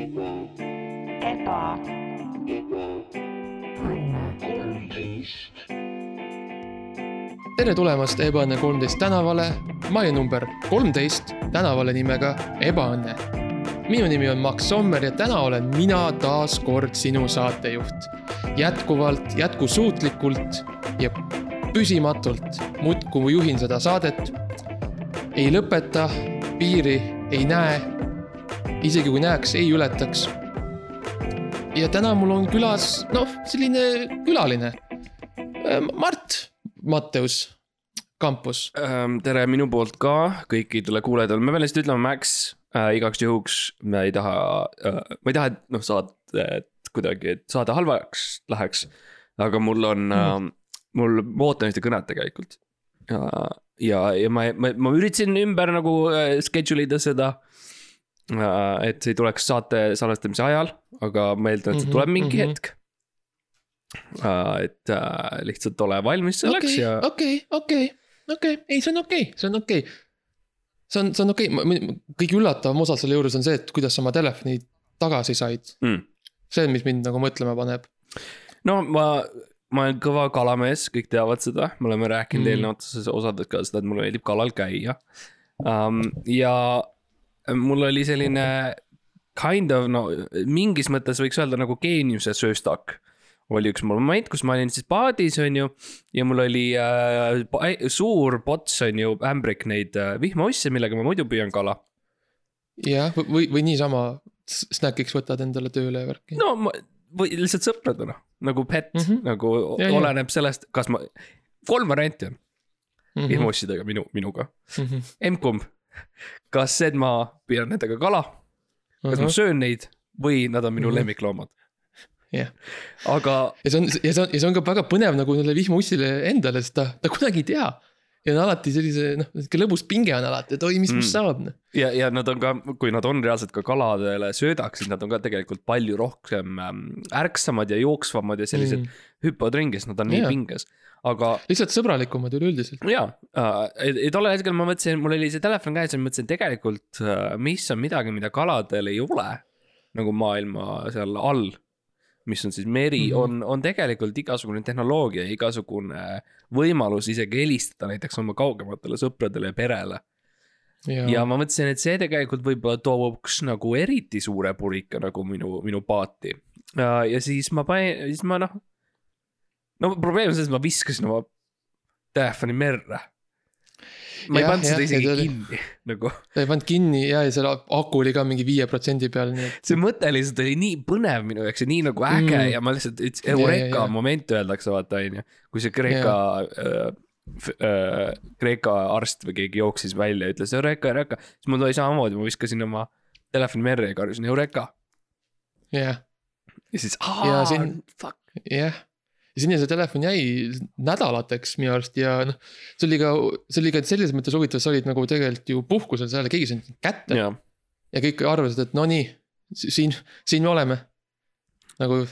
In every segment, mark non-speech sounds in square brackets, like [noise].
eba, tere tulemast Ebaõnne kolmteist tänavale, majja number kolmteist tänavale nimega Ebaõnne. minu nimi on Max Sommer ja täna olen mina taas kord sinu saatejuht. jätkuvalt, jätkusuutlikult ja püsimatult muudkui juhin seda saadet. ei lõpeta, piiri ei näe. Isegi kui näeks, ei ületaks. ja täna mul on külas, noh, selline külaline. Mart Matteus Kampus. Ähm, tere minu poolt ka kõikidele kuulajatele, ma pean lihtsalt ütlema, Max äh,, igaks juhuks ma ei taha äh,, ma ei taha, et noh, saadet kuidagi, et saade halvaks läheks. aga mul on mm. äh,, mul, ma ootan ühte kõnet tegelikult. ja, ja, ja ma, ma, ma üritasin ümber nagu äh, schedule ida seda äh,. Et see ei tuleks saate salvestamise ajal, aga ma eeldan, et see Mhm, tuleb mingi mhm. hetk äh,. et äh, lihtsalt ole valmis selleks okei, ja okei, okei, okei, ei, see on okei okay., see on okei okay.. see on, see on okei okay., kõige üllatavam osa selle juures on see, et kuidas sa oma telefoni tagasi said mm.. see on, mis mind nagu mõtlema paneb. no ma, ma olen kõva kalamees, kõik teavad seda, me oleme rääkinud Mm. mm. eelnevates osades ka seda, et mulle meeldib kalal käia um,. ja mul oli selline kind of no mingis mõttes võiks öelda nagu geeniuse sööstak oli üks moment, kus ma olin siis paadis, on ju, ja mul oli äh, suur pots, on ju, ämbrik neid äh, vihmaosse, millega ma muidu püüan kala. jah, või, või niisama snäkiks võtad endale tööle ja värki. no ma, või lihtsalt sõpradena, nagu pet mm. -hmm. nagu Ja, ja. oleneb sellest, kas ma, kolm varianti on Mhm. vihmaussidega minu, minuga. emb-kumb, [laughs] kas see, et ma püüan nendega kala, kas ma söön neid või nad on minu Mhm. lemmikloomad. jah, aga ja see on, ja see on, ja see on ka väga põnev nagu sellele vihmaussile endale, sest ta, ta kunagi ei tea. ja on alati sellise, noh, sihuke lõbus pinge on alati, et oi, mis Mm. must saab, noh. ja, ja nad on ka, kui nad on reaalselt ka kaladele söödaks, siis nad on ka tegelikult palju rohkem ärksamad ja jooksvamad ja sellised mm. hüppavad ringi, sest nad on nii Jaa. pinges. Aga lihtsalt sõbralikumad üleüldiselt. jaa äh,, ja tollel hetkel ma mõtlesin, mul oli see telefon käes ja mõtlesin, tegelikult äh, mis on midagi, mida kaladel ei ole. nagu maailma seal all, mis on siis meri mm. -hmm. on, on tegelikult igasugune tehnoloogia, igasugune võimalus isegi helistada näiteks oma kaugematele sõpradele ja perele. ja, ja ma mõtlesin, et see tegelikult võib-olla tooks nagu eriti suure purika nagu minu, minu paati. ja siis ma panin, siis ma noh. No probleem on selles, et ma viskasin oma telefoni merre. ma ei Jah, pannud seda isegi ja oli- kinni, [laughs] nagu ta ei pannud kinni ja, ja selle aku oli ka mingi viie protsendi peal, nii et. see mõte lihtsalt oli nii põnev minu jaoks ja nii nagu äge Mm. ja ma lihtsalt ütlesin, Ja, ja, Eureka ja. moment öeldakse, vaata on ju. kui see Kreeka äh,, äh, Kreeka arst või keegi jooksis välja ja ütles Eureka, Eureka, siis mul oli samamoodi, ma viskasin oma telefoni merre ja karjusin Eureka jah, ja siis. Ja siin- fuck, jah. Ja sinna see telefon jäi nädalateks minu arust ja noh, see oli ka, see oli ka selles mõttes huvitav, sa olid nagu tegelikult ju puhkusel seal, keegi ei saanud kätte ja. jah, ja kõik arvasid, et no nii, siin, siin me oleme. nagu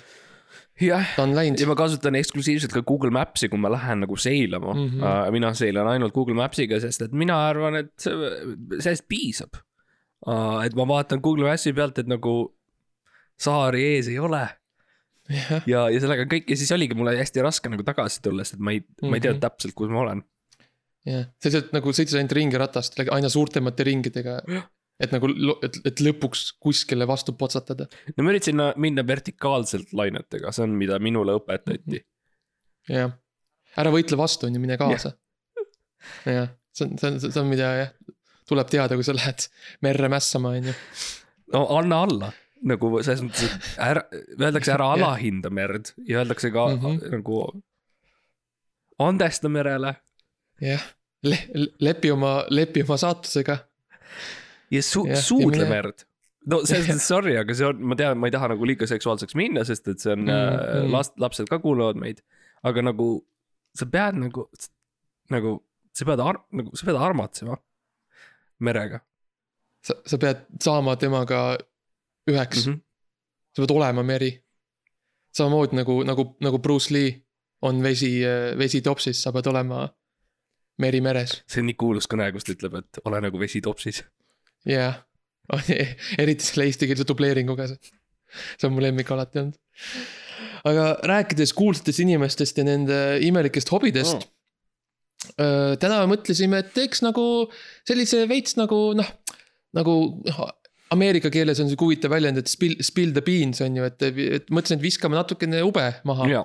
jah ja. ma kasutan eksklusiivselt ka Google Maps'i, kui ma lähen nagu seilama mm. -hmm. mina seilan ainult Google Maps'iga, sest et mina arvan, et sellest piisab. et ma vaatan Google Maps'i pealt, et nagu saari ees ei ole jah, ja, ja sellega on kõik ja siis oligi mul hästi raske nagu tagasi tulla, sest et ma ei mm, -hmm. ma ei Mhm. teadnud täpselt, kus ma olen. jah, sa lihtsalt nagu sõitsid ainult ringi ratast aina suurtemate ringidega. et nagu, et, et lõpuks kuskile vastu potsatada. no ma üritasin na- minna vertikaalselt lainetega, see on, mida minule õpetati. jah, ära võitle vastu, on ju, mine kaasa. jah, see on, see on, see on, mida jah, tuleb teada, kui sa lähed merre mässama, on ju. no anna alla nagu selles mõttes, et ära, öeldakse ära [laughs] alahinda merd ja öeldakse ka mm. -hmm. nagu andesta merele jah, le-, lepi oma, lepi oma saatusega. ja su- Jah,, suudle ja merd. no selles [laughs] mõttes sorry, aga see on, ma tean, ma ei taha nagu liiga seksuaalseks minna, sest et see on Mm, mm, mm. last, lapsed ka kuulavad meid. aga nagu sa pead nagu, nagu sa pead ar-, nagu sa pead armatsema merega sa, sa pead saama temaga üheks mm, mm. -hmm. sa pead olema meri. samamoodi nagu, nagu, nagu Bruce Lee on vesi, vesi topsis, sa pead olema meri meres. see on nii kuulus kõne, kus ta ütleb, et ole nagu vesi topsis. jah, [laughs] eriti selle eestikeelse dubleeringuga see. see on mu lemmik alati olnud. aga rääkides kuulsatest inimestest ja nende imelikest hobidest oh.. täna mõtlesime, et teeks nagu sellise veits nagu noh, nagu noh, Ameerika keeles on sihuke huvitav väljend, et spill, spill the beans on ju, et, et mõtlesin, et viskame natukene ube maha ja,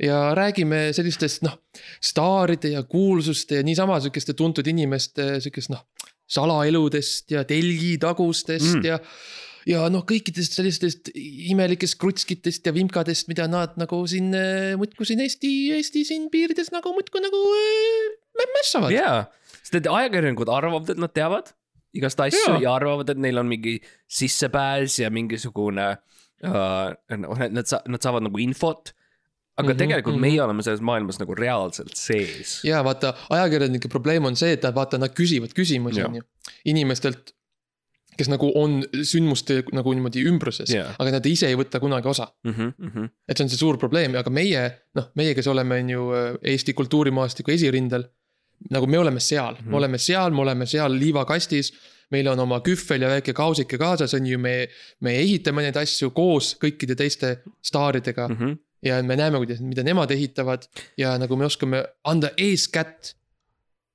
ja räägime sellistest noh, staaride ja kuulsuste ja niisama sihukeste tuntud inimeste sihukest noh, salaeludest ja telgitagustest mm. ja. ja noh, kõikidest sellistest imelikest krutskitest ja vimkadest, mida nad nagu siin muudkui siin Eesti, Eesti siin piirides nagu muudkui nagu äh, mässavad. jaa, sest et ajakirjanikud arvavad, et nad teavad igast asju ja. ja arvavad, et neil on mingi sissepääs ja mingisugune uh,. noh, nad sa-, nad saavad nagu infot. aga mm -hmm, tegelikult mm -hmm. meie oleme selles maailmas nagu reaalselt sees. ja vaata, ajakirjanike probleem on see, et nad vaata, nad küsivad küsimusi, on ju. inimestelt, kes nagu on sündmuste nagu niimoodi ümbruses yeah., aga nad ise ei võta kunagi osa mm. -hmm, mm -hmm. et see on see suur probleem, aga meie, noh, meie, kes oleme, on ju Eesti kultuurimaastiku esirindel nagu me oleme seal mm, -hmm. me oleme seal, me oleme seal liivakastis. meil on oma kühvel ja väike kausike kaasas, on ju, me, me ehitame neid asju koos kõikide teiste staaridega mm. -hmm. ja me näeme, kuidas, mida nemad ehitavad ja nagu me oskame anda eeskätt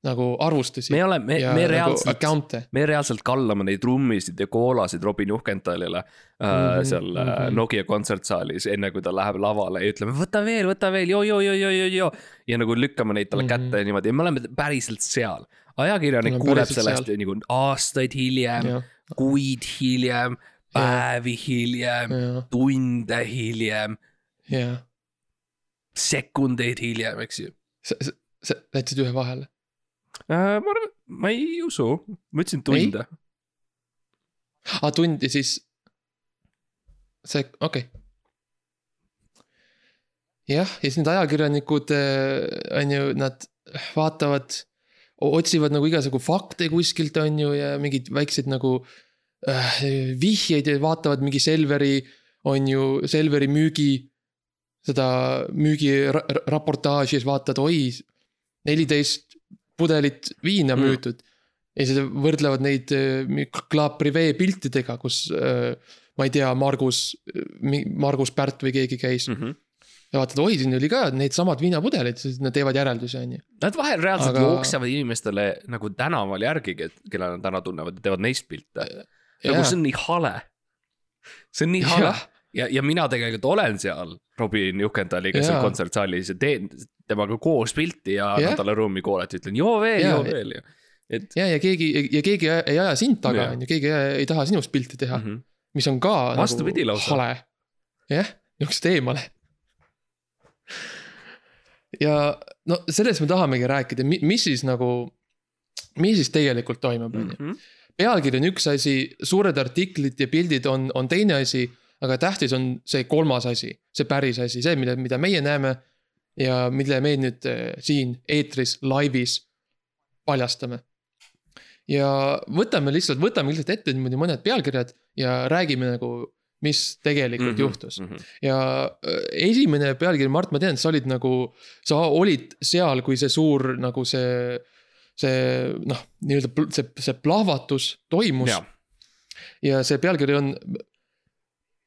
nagu arvustusi. me oleme, me, me nagu reaalselt nagu, me reaalselt kallame neid trummisid ja koolasid Robin Juhkentalile mm. -hmm, seal mm -hmm. Nokia kontsertsaalis, enne kui ta läheb lavale ja ütleme, võta veel, võta veel, joo, joo, joo, joo, joo, joo. ja nagu lükkame neid talle mm -hmm. kätte ja niimoodi ja me oleme päriselt seal. ajakirjanik kuuleb sellest seal. nagu aastaid hiljem, kuid hiljem, päevi hiljem, tunde hiljem. sekundeid hiljem, eks ju. sa, sa, sa jätsid ühe vahele äh,? ma arvan, ma ei usu, ma ütlesin tunde. aa, ah, tundi siis. see, okei okay. jah, ja siis need ajakirjanikud äh, on ju, nad vaatavad, otsivad nagu igasugu fakte kuskilt, on ju, ja mingeid väikseid nagu äh, vihjeid ja vaatavad mingi Selveri, on ju, Selveri müügi. seda müügiraportaaži ja siis vaatad, oi, neliteist pudelit viina mm. müüdud. ja siis võrdlevad neid Club Privé piltidega, kus äh, ma ei tea, Margus, Margus Pärt või keegi käis mm. -hmm ja vaatad, oi, siin oli ka needsamad viinapudelid, siis nad teevad järeldusi, on ju. Nad vahel reaalselt Aga... jooksevad inimestele nagu tänaval järgi, keda nad ära tunnevad ja teevad neist pilte. nagu see on nii hale. see on nii hale ja, ja, mina tegelikult olen seal Robin Juhkendaliga seal kontsertsaalis ja teen temaga koos pilti ja annan talle ruumi koolati, ütlen joo veel, joo veel ja. et. ja, ja keegi ja keegi ei aja sind taga, on ju, keegi ei, ei taha sinust pilti teha mm. -hmm. mis on ka. Nagu vastupidi nagu lausa. hale, jah, niisugust eemale. ja no sellest me tahamegi rääkida, mis siis nagu, mis siis tegelikult toimub, on ju. Mhm. pealkiri on üks asi, suured artiklid ja pildid on, on teine asi aga tähtis on see kolmas asi, see päris asi, see, mida, mida meie näeme. ja mille me nüüd eh, siin eetris, laivis paljastame. ja võtame lihtsalt, võtame lihtsalt ette niimoodi mõned pealkirjad ja räägime nagu, mis tegelikult mm -hmm, juhtus mm. -hmm. ja eh, esimene pealkiri, Mart, ma tean, sa olid nagu, sa olid seal, kui see suur nagu see see noh, nii-öelda see, see plahvatus toimus. ja see pealkiri on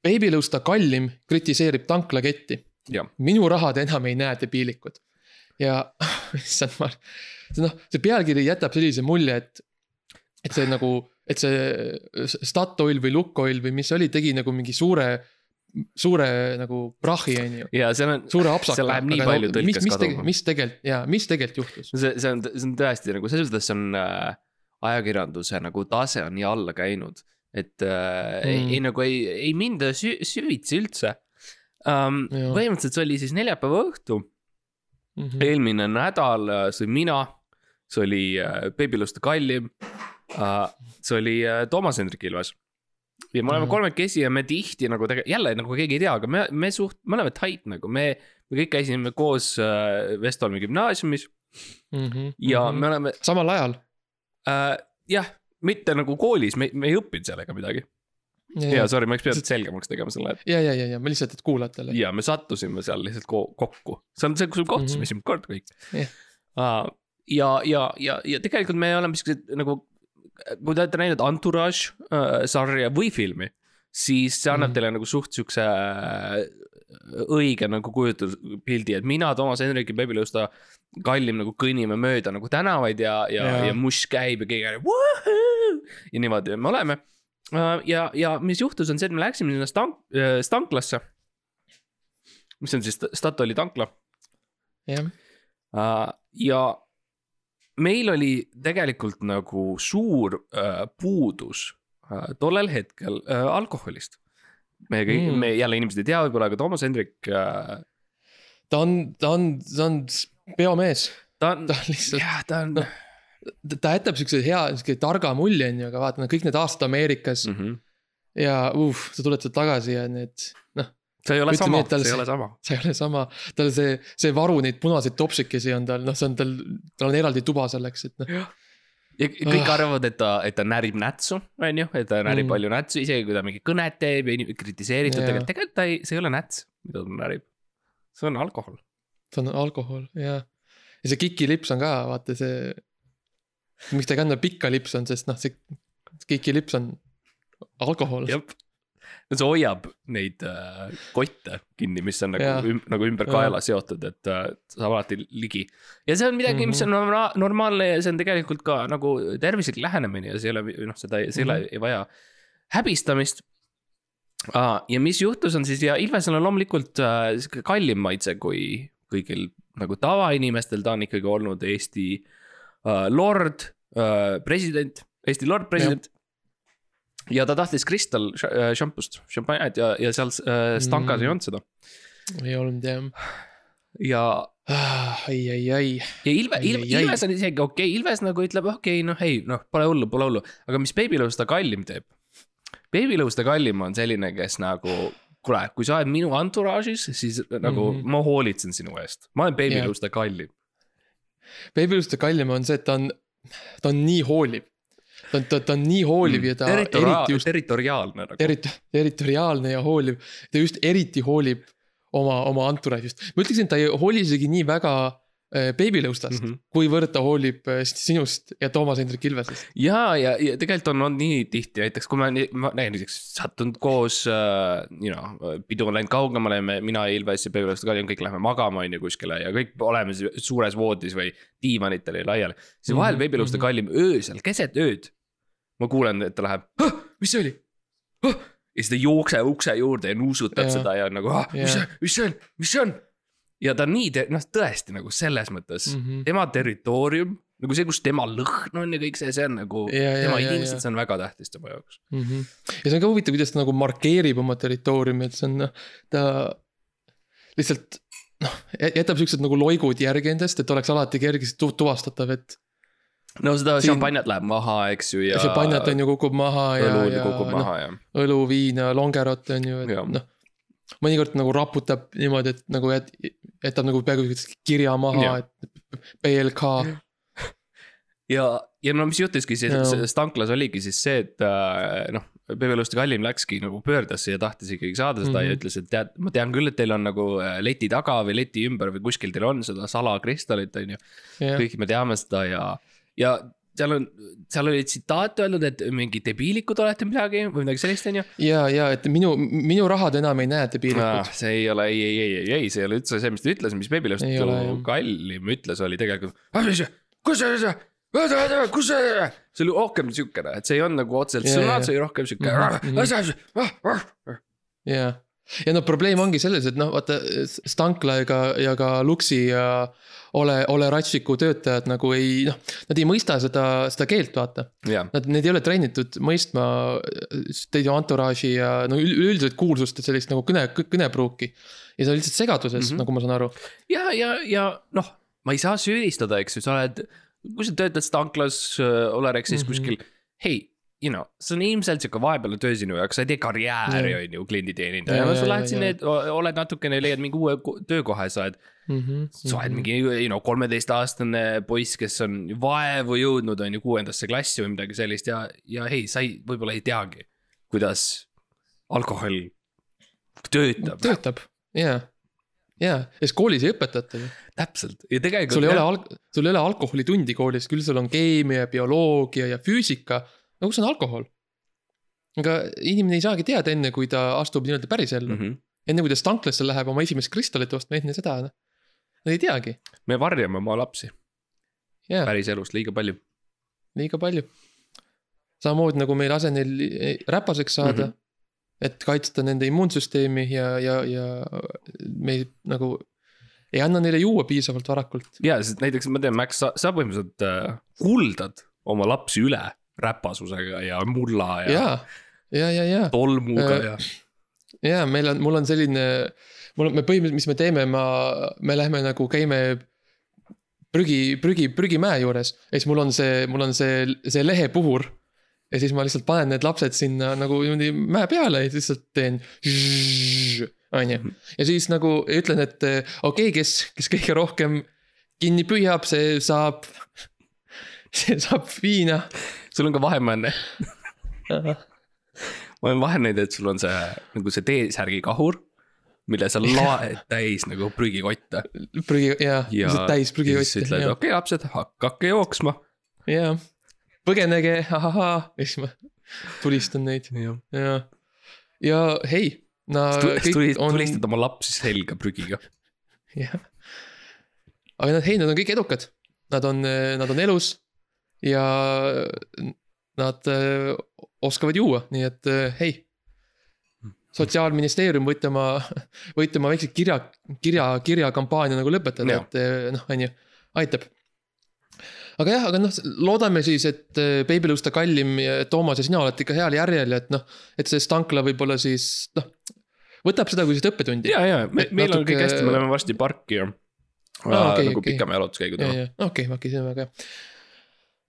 beebilõusta kallim kritiseerib tanklaketti. minu rahad enam ei näe debiilikud. ja [laughs] issand, ma, see noh, see pealkiri jätab sellise mulje, et, et see nagu, et see Statoil või Lukoil või mis see oli, tegi nagu mingi suure suure nagu prahi, on ju. ja seal on, seal läheb nii palju tõlkes mis, kaduma. mis tegelikult ja mis tegelikult juhtus? see, see on, see on tõesti nagu selles mõttes on äh, ajakirjanduse nagu tase on nii alla käinud et äh, mm. ei, ei nagu ei, ei minda sü süvitsi üldse um,. põhimõtteliselt see oli siis neljapäeva õhtu mm. -hmm. eelmine nädal, äh, see olin mina, see oli äh, Beebiluste kallim uh,, see oli uh, Toomas Hendrik Ilves. ja me oleme mm kolmekesi ja me tihti nagu tegelikult, jälle nagu keegi ei tea, aga me, me suht-, me oleme tight nagu, me, me kõik käisime koos uh, Vestholmi gümnaasiumis mm. -hmm. ja mm -hmm. me oleme. samal ajal uh,? jah mitte nagu koolis, me, me ei õppinud seal ega midagi. ja sorry, ma oleks pidanud selgemaks tegema selle, et. ja, ja, ja, ja ma lihtsalt, et kuulajatele. ja me sattusime seal lihtsalt ko kokku, see on see, kus me kohtusime mm -hmm. esimest korda kõik yeah.. Ja, ja, ja, ja tegelikult me oleme siuksed nagu kui te olete näinud Entourage äh, sarja või filmi, siis see annab mm. teile nagu suht siukse äh, õige nagu kujutluspildi, et mina, Toomas Hendrik ja Peebi Lõusta kallim nagu kõnnime mööda nagu tänavaid ja, ja, ja. Ja mush käib ja keegi on ja niimoodi me oleme. ja, ja mis juhtus, on see, et me läksime sinna stank-, stanklasse. mis on siis Statoili tankla jah, ja meil oli tegelikult nagu suur puudus tollel hetkel uh, alkoholist. me kõik Mm. me jälle inimesed ei tea võib-olla, aga Toomas Hendrik uh,, ta on, ta on, ta on peomees, ta on ta, on lihtsalt, jah, ta on noh, ta jätab siukse hea, siuke targa mulje on ju, aga vaata, kõik need aastad Ameerikas mm. mm. -hmm. ja uh, sa tuled sealt tagasi ja need, noh, see ei ole Ütleme sama see ei ole sama. see ei ole sama. tal see, see varu neid punaseid topsikesi on tal, noh, see on tal, tal on eraldi tuba selleks, et noh. Ja kõik Ah. arvavad, et ta, et ta närib nätsu, on ju, et ta närib Mm. palju nätsu, isegi kui ta mingit kõnet teeb ja kritiseeritud Jaa. tegelikult, tegelikult ta ei, see ei ole näts, mida ta närib. see on alkohol. see on alkohol ja, ja see kikilips on ka vaata see. miks ta ei kanna pikka lips on, sest noh, see kikilips on alkohol. jah, see hoiab neid äh, kotte kinni, mis on Jaa. nagu, üm, nagu ümber kaela seotud, et äh, saab alati ligi. ja see on midagi, mis Mhm. on norma- normaalne ja see on tegelikult ka nagu tervislik lähenemine ja see ei ole, noh, seda, see ei ole, Mhm. ei vaja häbistamist ah,. ja mis juhtus, on siis ja Ilvesel on loomulikult äh, sihuke kallim maitse kui kõigil nagu tavainimestel, ta on ikkagi olnud Eesti äh, lord äh,, president, Eesti lord, president. Ja ta tahtis Crystal äh, šampust, šampanjat ja, ja seal äh, Stankas mm. Ei olnud seda. ei olnud jah ja, ah,. ai, ai, ai, ja Ilve, Ilve. Ilves on isegi okei okay,, Ilves nagu ütleb, okei okay,, noh ei, noh, pole hullu, pole hullu. aga mis Babylõusta kallim teeb? Babylõusta kallim on selline, kes nagu, kuule, kui sa oled minu entourage'is, siis nagu mm. -hmm. ma hoolitsen sinu eest. ma olen Babylõusta kallim. Babyluste kallim on see, et ta on, ta on nii hooliv. Ta on, ta, ta on nii hooliv ja ta eriti Territoria- just territoriaalne nagu. eriti territoriaalne ja hooliv. ta just eriti hoolib oma, oma anturažist. ma ütleksin, et ta ei hooli isegi nii väga äh, Babylõustast mm. -hmm. kuivõrd ta hoolib äh, sinust ja Toomas Hendrik Ilvesest. ja, ja, ja tegelikult on olnud nii tihti, näiteks kui ma, ma näiteks sattunud koos uh,, you know, pidu on läinud kaugemale, me, mina, Ilves ja Peeter Kaljan kõik läheme magama, on ju kuskile ja kõik oleme suures voodis või diivanitel laiali. siis vahel Mhm, mm -hmm. Peeter mhm. Kallim öösel, keset ööd. Ma kuulen, et ta läheb, mis see oli? ja siis ta jookseb ukse juurde ja nuusutab Jaa. seda ja nagu, mis see mis see on, mis see on? ja ta on nii, noh tõesti nagu selles mõttes mm. -hmm. tema territoorium, nagu see, kus tema lõhn on ja kõik see, see on nagu Ja, ja, tema ja, inimesed, ja. see on väga tähtis tema jaoks. mm. -hmm. ja see on ka huvitav, kuidas ta nagu markeerib oma territooriumi, et see on noh, ta lihtsalt noh, jätab siuksed nagu loigud järgi endast, et oleks alati kergesti tu- tuvastatav, et no seda Siin- šampanjat läheb maha, eks ju, ja ja šampanjat on ju kukub maha ja, ja noh, maha ja, õlu, viin ja longerot on ju, et noh. mõnikord nagu raputab niimoodi, et nagu jät-, jätab nagu peaaegu kirja maha et BLK. [laughs] ja, ja no mis juhtuski siis selles tanklas oligi siis see, et äh, noh, Peebeluste kallim läkski nagu pöördasse ja tahtis ikkagi saada seda mm -hmm. ja Mhm. ütles, et tead, ma tean küll, et teil on nagu äh, leti taga või leti ümber või kuskil teil on seda salakristallit, on ju. jah, kõik me teame seda ja, ja seal on, seal oli tsitaat öeldud, et mingi debiilikud olete midagi või midagi sellist, on ju. ja, ja et minu, minu rahad enam ei näe debiilikud. see ei ole, ei, ei, ei, ei, ei, see ei ole üldse see, mis ta ütles, mis jah. kallim ütles, oli tegelikult. kus see, kus see, see oli rohkem siukene, et see ei olnud nagu otseselt sõnad, see oli rohkem siuke Mhm, ja, ja no probleem ongi selles, et noh, vaata Stankla ja ka, ja ka Luksi ja ole, ole Ratsiku töötajad nagu ei noh, nad ei mõista seda, seda keelt, vaata. Nad, need ei ole treenitud mõistma teise entourage'i ja no üle- üleüldiselt kuulsust, et sellist nagu kõne, kõnepruuki. ja see on lihtsalt segaduses mm. -hmm. nagu ma saan aru. ja, ja, ja noh, ma ei saa süüdistada, eks ju, sa oled, kui sa töötad Stanklas, Olerexis Mhm. mm -hmm. kuskil, hei. You know, see on ilmselt sihuke vahepealne töö sinu jaoks, sa ei tee karjääri, on ju, klienditeenindaja, Jaa, no sa lähed sinna, oled natukene, leiad mingi uue ko- töökoha ja sa oled Mhm, sa oled mingi, you know, kolmeteistaastane poiss, kes on vaevu jõudnud, on ju, kuuendasse klassi või midagi sellist ja, ja hei, sa ei, võib-olla ei teagi, kuidas alkohol töötab. töötab, jaa. jaa, ja siis koolis ei õpetata ju. täpselt ja tegelikult. sul ei ole alg-, sul ei ole alkoholitundi koolis, küll sul on keemia, bioloogia ja füüsika. No kus on alkohol? aga inimene ei saagi teada enne, kui ta astub nii-öelda pärisellu mm. mm. -hmm. enne kui ta stanklasse läheb oma esimest kristallit ostma, enne seda, noh. Nad ei teagi, me varjame oma lapsi jaa, päriselus liiga palju. liiga palju. samamoodi nagu me ei lase neil räpaseks saada mm. -hmm. et kaitsta nende immuunsüsteemi ja, ja, ja me ei, nagu ei anna neile juua piisavalt varakult. ja, sest näiteks ma tean, Max, sa, sa põhimõtteliselt äh, kuldad oma lapsi üle räpasusega ja mulla ja, ja, ja, ja, ja, tolmuga Äh, ja. ja meil on, mul on selline, mul on, me põhimõtteliselt, mis me teeme, ma, me lähme nagu käime prügi, prügi, prügimäe juures ja siis mul on see, mul on see, see lehepuhur. ja siis ma lihtsalt panen need lapsed sinna nagu niimoodi mäe peale ja siis lihtsalt teen. on ju, ja siis nagu ütlen, et okei okay,, kes, kes kõige rohkem kinni püüab, see saab, see saab viina. Sul on ka vahemaanne. [laughs] ma olen vahel näinud, et sul on see nagu see T-särgi kahur, mille sa laed täis nagu prügikotte. prügi, jaa, ja lihtsalt täis ja siis ütled, jah, okei lapsed, hakake jooksma. jaa. põgenege, ahahaa, ja siis ma tulistan neid jah. ja, ja hei, kõik tulistad on, oma lapsi selga prügiga. jah. aga nad, hei, nad on kõik edukad, nad on, nad on elus ja nad öö, oskavad juua, nii et öö, hei. sotsiaalministeerium võite oma, [laughs] võite oma väikse kirja, kirja, kirjakampaania nagu lõpetada, et öö, noh, on ju, aitab aga jah, aga noh, loodame siis, et öö, Babylusta kallim Toomas ja sina olete ikka heal järjel ja et noh, et see Stankla võib-olla siis noh, võtab seda kui sellist õppetundi. ja, ja me, meil on natuke- kõik hästi, me läheme varsti parki ja Aa, äh, okei, nagu okei. pikema jalutuskäigu ja, teha. okei, okei, see on väga hea.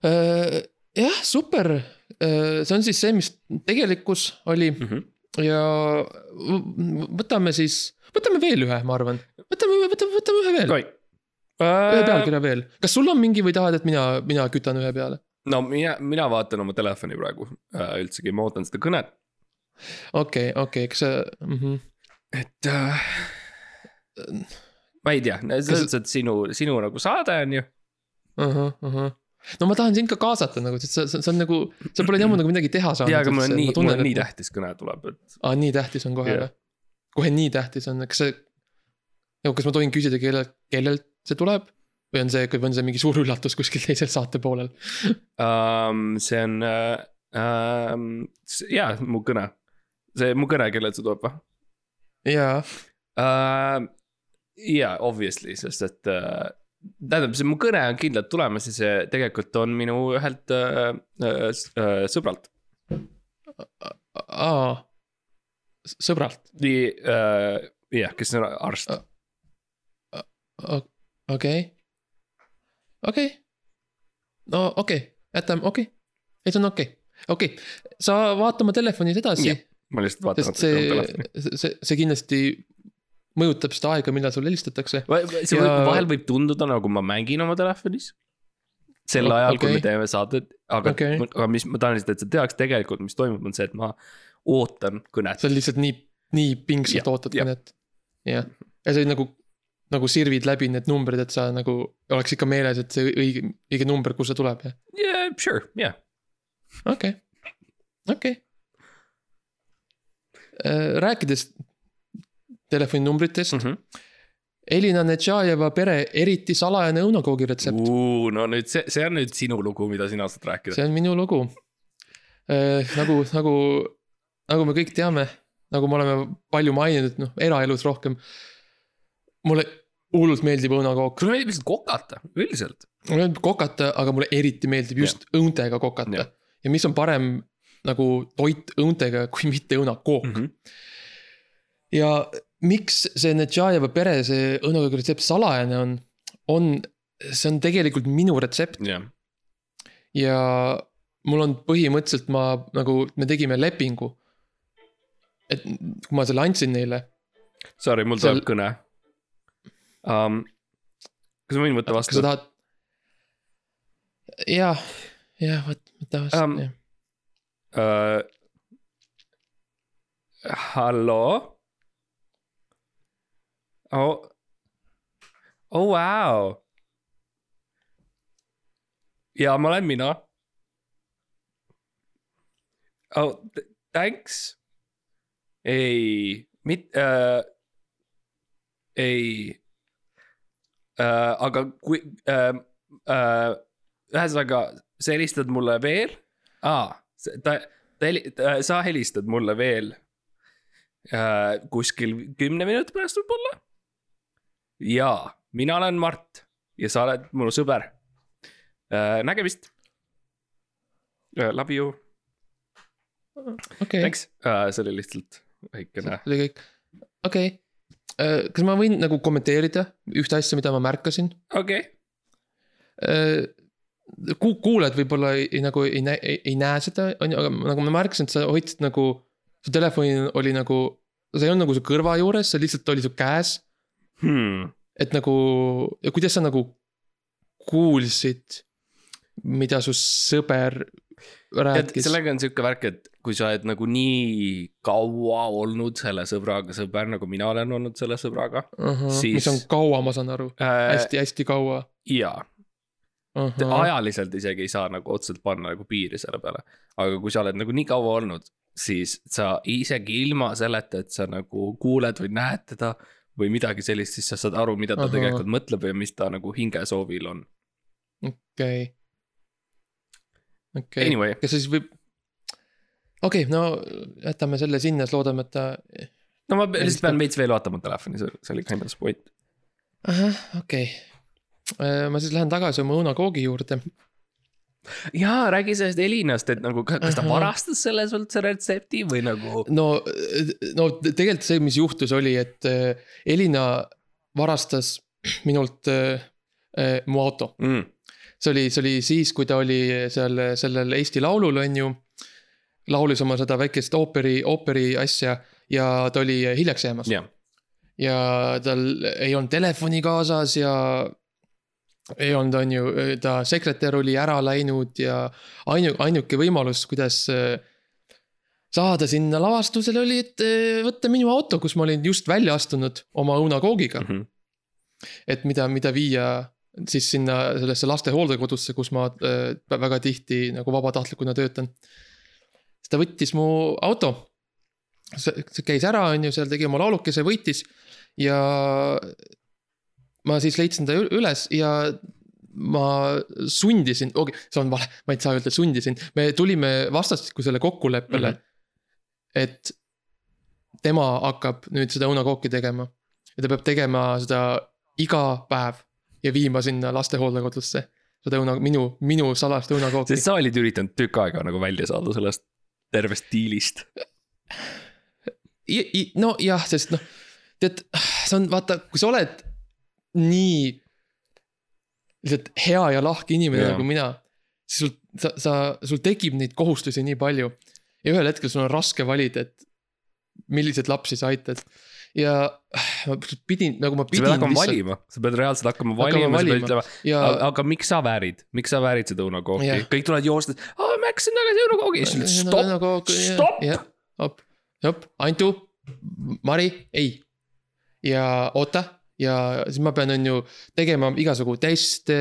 jah, super, see on siis see, mis tegelikkus oli Mhm. ja v- võtame siis, võtame veel ühe, ma arvan, võtame, võtame, võtame ühe veel, ühe pealkirja veel, kas sul on mingi või tahad, et mina, mina kütan ühe peale? no mina, mina vaatan oma telefoni praegu äh, üldsegi, ma ootan seda kõnet, okei, okei, kas see mm, -hmm. et äh,. ma ei tea, selles mõttes, et sinu, sinu nagu saade on ju. Uh -huh. No ma tahan sind ka kaasata nagu, sest sa, see on nagu, sa pole ammu nagu midagi teha saanud. jaa, aga mul on nii, mul on nii. tähtis kõne tuleb, et aa, nii tähtis on kohe või? kohe nii tähtis on, kas see, kas ma tohin küsida, kellelt, kellelt see tuleb? või on see, või on see mingi suur üllatus kuskil teisel saate poolel? [laughs] um, see on äh, um,, jaa, mu kõne. see mu kõne, kellelt see tuleb või jaa, uh,? jaa, obviously, sest et uh, tähendab, see mu kõne on kindlalt tulemas ja see tegelikult on minu ühelt uh, uh, uh, sõbralt. aa, sõbralt, nii uh,, jah, kes on arst. okei, okei. no okei okay., jätame, okei okay., ei see on okei okay., okei okay., sa vaata oma telefonis edasi ma lihtsalt vaatan see, see, see kindlasti mõjutab seda aega, millal sulle helistatakse. see Ja- võib, vahel võib tunduda nagu ma mängin oma telefonis. sel O- ajal, kui okei. me teeme saadet, aga okay., aga mis ma tahan lihtsalt, et sa teaks tegelikult, mis toimub, on see, et ma ootan kõnet. sa lihtsalt nii, nii pingsalt Jah, ootad jah. kõnet. jah, ja sa nagu, nagu sirvid läbi need numbrid, et sa nagu oleks ikka meeles, et see õige, õige number, kust see tuleb ja Yeah, sure, yeah. okei okay., okei okay.. rääkides telefoninumbritest mm. -hmm. Elina Netšajeva pere eriti salajane õunakoogi retsept. no nüüd see, see on nüüd sinu lugu, mida sina saad rääkida. see on minu lugu. nagu, nagu, nagu me kõik teame, nagu me oleme palju maininud, noh, eraelus rohkem. mulle hullult meeldib õunakook, sulle meeldib lihtsalt kokata, üldiselt. mulle meeldib kokata, aga mulle eriti meeldib just ja. õuntega kokata ja.. mis on parem nagu toit õuntega kui mitte õunakook mm. -hmm. ja miks see Netšajeva pere, see õunakoogi retsept salajane on, on, see on tegelikult minu retsept jah, ja mul on põhimõtteliselt ma nagu, me tegime lepingu. et kui ma selle andsin neile, sorry, mul Seal- tuleb kõne um,. kas ma võin võtta kas sa vastu? tahad? jah, jah, vot, võta vastu Um. Uh, halloo oh,? oh wow. ja ma olen mina. oh th- thanks. ei, mit- äh,, ei äh,. aga kui äh,, äh, ühesõnaga, sa helistad mulle veel ah,, ta, ta heli-, sa helistad mulle veel äh, kuskil kümne minuti pärast võib-olla. jaa, mina olen Mart ja sa oled mu sõber äh,. nägemist äh,. Love you, okei, thanks äh,, see oli lihtsalt väikene. see oli kõik, okei. kas ma võin nagu kommenteerida ühte asja, mida ma märkasin? okei Ku-, kuulajad võib-olla ei, ei nagu ei näe, ei näe seda, on ju, aga nagu ma märkasin, et sa hoidsid nagu. su telefon oli nagu, see ei olnud nagu su kõrva juures, see lihtsalt oli su käes. hmm.. et nagu ja kuidas sa nagu kuulsid, mida su sõber rääkis. sellega on sihuke värk, et kui sa oled nagu nii kaua olnud selle sõbraga sõber, nagu mina olen olnud selle sõbraga siis- mis on kaua, ma saan aru, äh,. hästi-hästi kaua. jaa, ajaliselt isegi ei saa nagu otseselt panna nagu piiri selle peale. aga kui sa oled nagu nii kaua olnud, siis sa isegi ilma selleta, et sa nagu kuuled või näed teda või midagi sellist, siis sa saad aru, mida ta Ahah. tegelikult mõtleb ja mis ta nagu hingesoovil on. okei. okei, Anyway, kas siis võib? okei okay,, no jätame selle sinna, siis loodame, et ta. no ma lihtsalt pean veits veel vaatama telefoni, see see oli kind of point. ahah, okei okay.. ma siis lähen tagasi oma õunakoogi juurde. jaa, räägi sellest Elinast, et nagu ka- kas ta varastas selle sult see retsepti või nagu. no, no tegelikult see, mis juhtus, oli, et äh, Elina varastas minult äh, äh, mu auto. Mm. see oli, see oli siis, kui ta oli seal sellel Eesti Laulul, on ju. laulis oma seda väikest ooperi, ooperi asja ja ta oli hiljaks jäämas. jah, ja tal ei olnud telefoni kaasas ja ei olnud, on ju, ta sekretär oli ära läinud ja ainu-, ainuke võimalus, kuidas äh, saada sinna lavastusele oli, et äh, võtta minu auto, kus ma olin just välja astunud oma õunakoogiga. Mhm. et mida, mida viia siis sinna sellesse laste hooldekodusse, kus ma äh, väga tihti nagu vabatahtlikuna töötan. siis ta võttis mu auto. see käis ära, on ju, seal tegi oma laulukese, võitis ja ma siis leidsin ta üles ja ma sundisin, okei, see on vale, ma ei saa öelda sundisin, me tulime vastastikusele kokkuleppele mm. -hmm. et tema hakkab nüüd seda õunakooki tegema ja ta peab tegema seda iga päev ja viima sinna laste hooldekodusse. seda õuna, minu, minu salast õunakooki sa olid üritanud tükk aega nagu välja saada sellest tervest diilist. nojah, sest noh, tead, see on vaata, kui sa oled nii lihtsalt hea ja lahke inimene Jaa. nagu mina, siis sul, sa, sa, sul tekib neid kohustusi nii palju. ja ühel hetkel sul on raske valida, et milliseid lapsi sa aitad. ja ma pidin, nagu ma sa pead pidin hakkama lihtsalt valima, sa pead reaalselt hakkama Hakkama valima, sa pead valima. ütlema, ja aga miks sa väärid, miks sa väärid seda õunakooki Jah., kõik tulevad joostes, aa ma läksin tagasi õunakoogi, siis lihtsalt stopp, stopp. stopp, stopp, Antu, Mari, ei. ja oota ja siis ma pean, on ju, tegema igasugu teste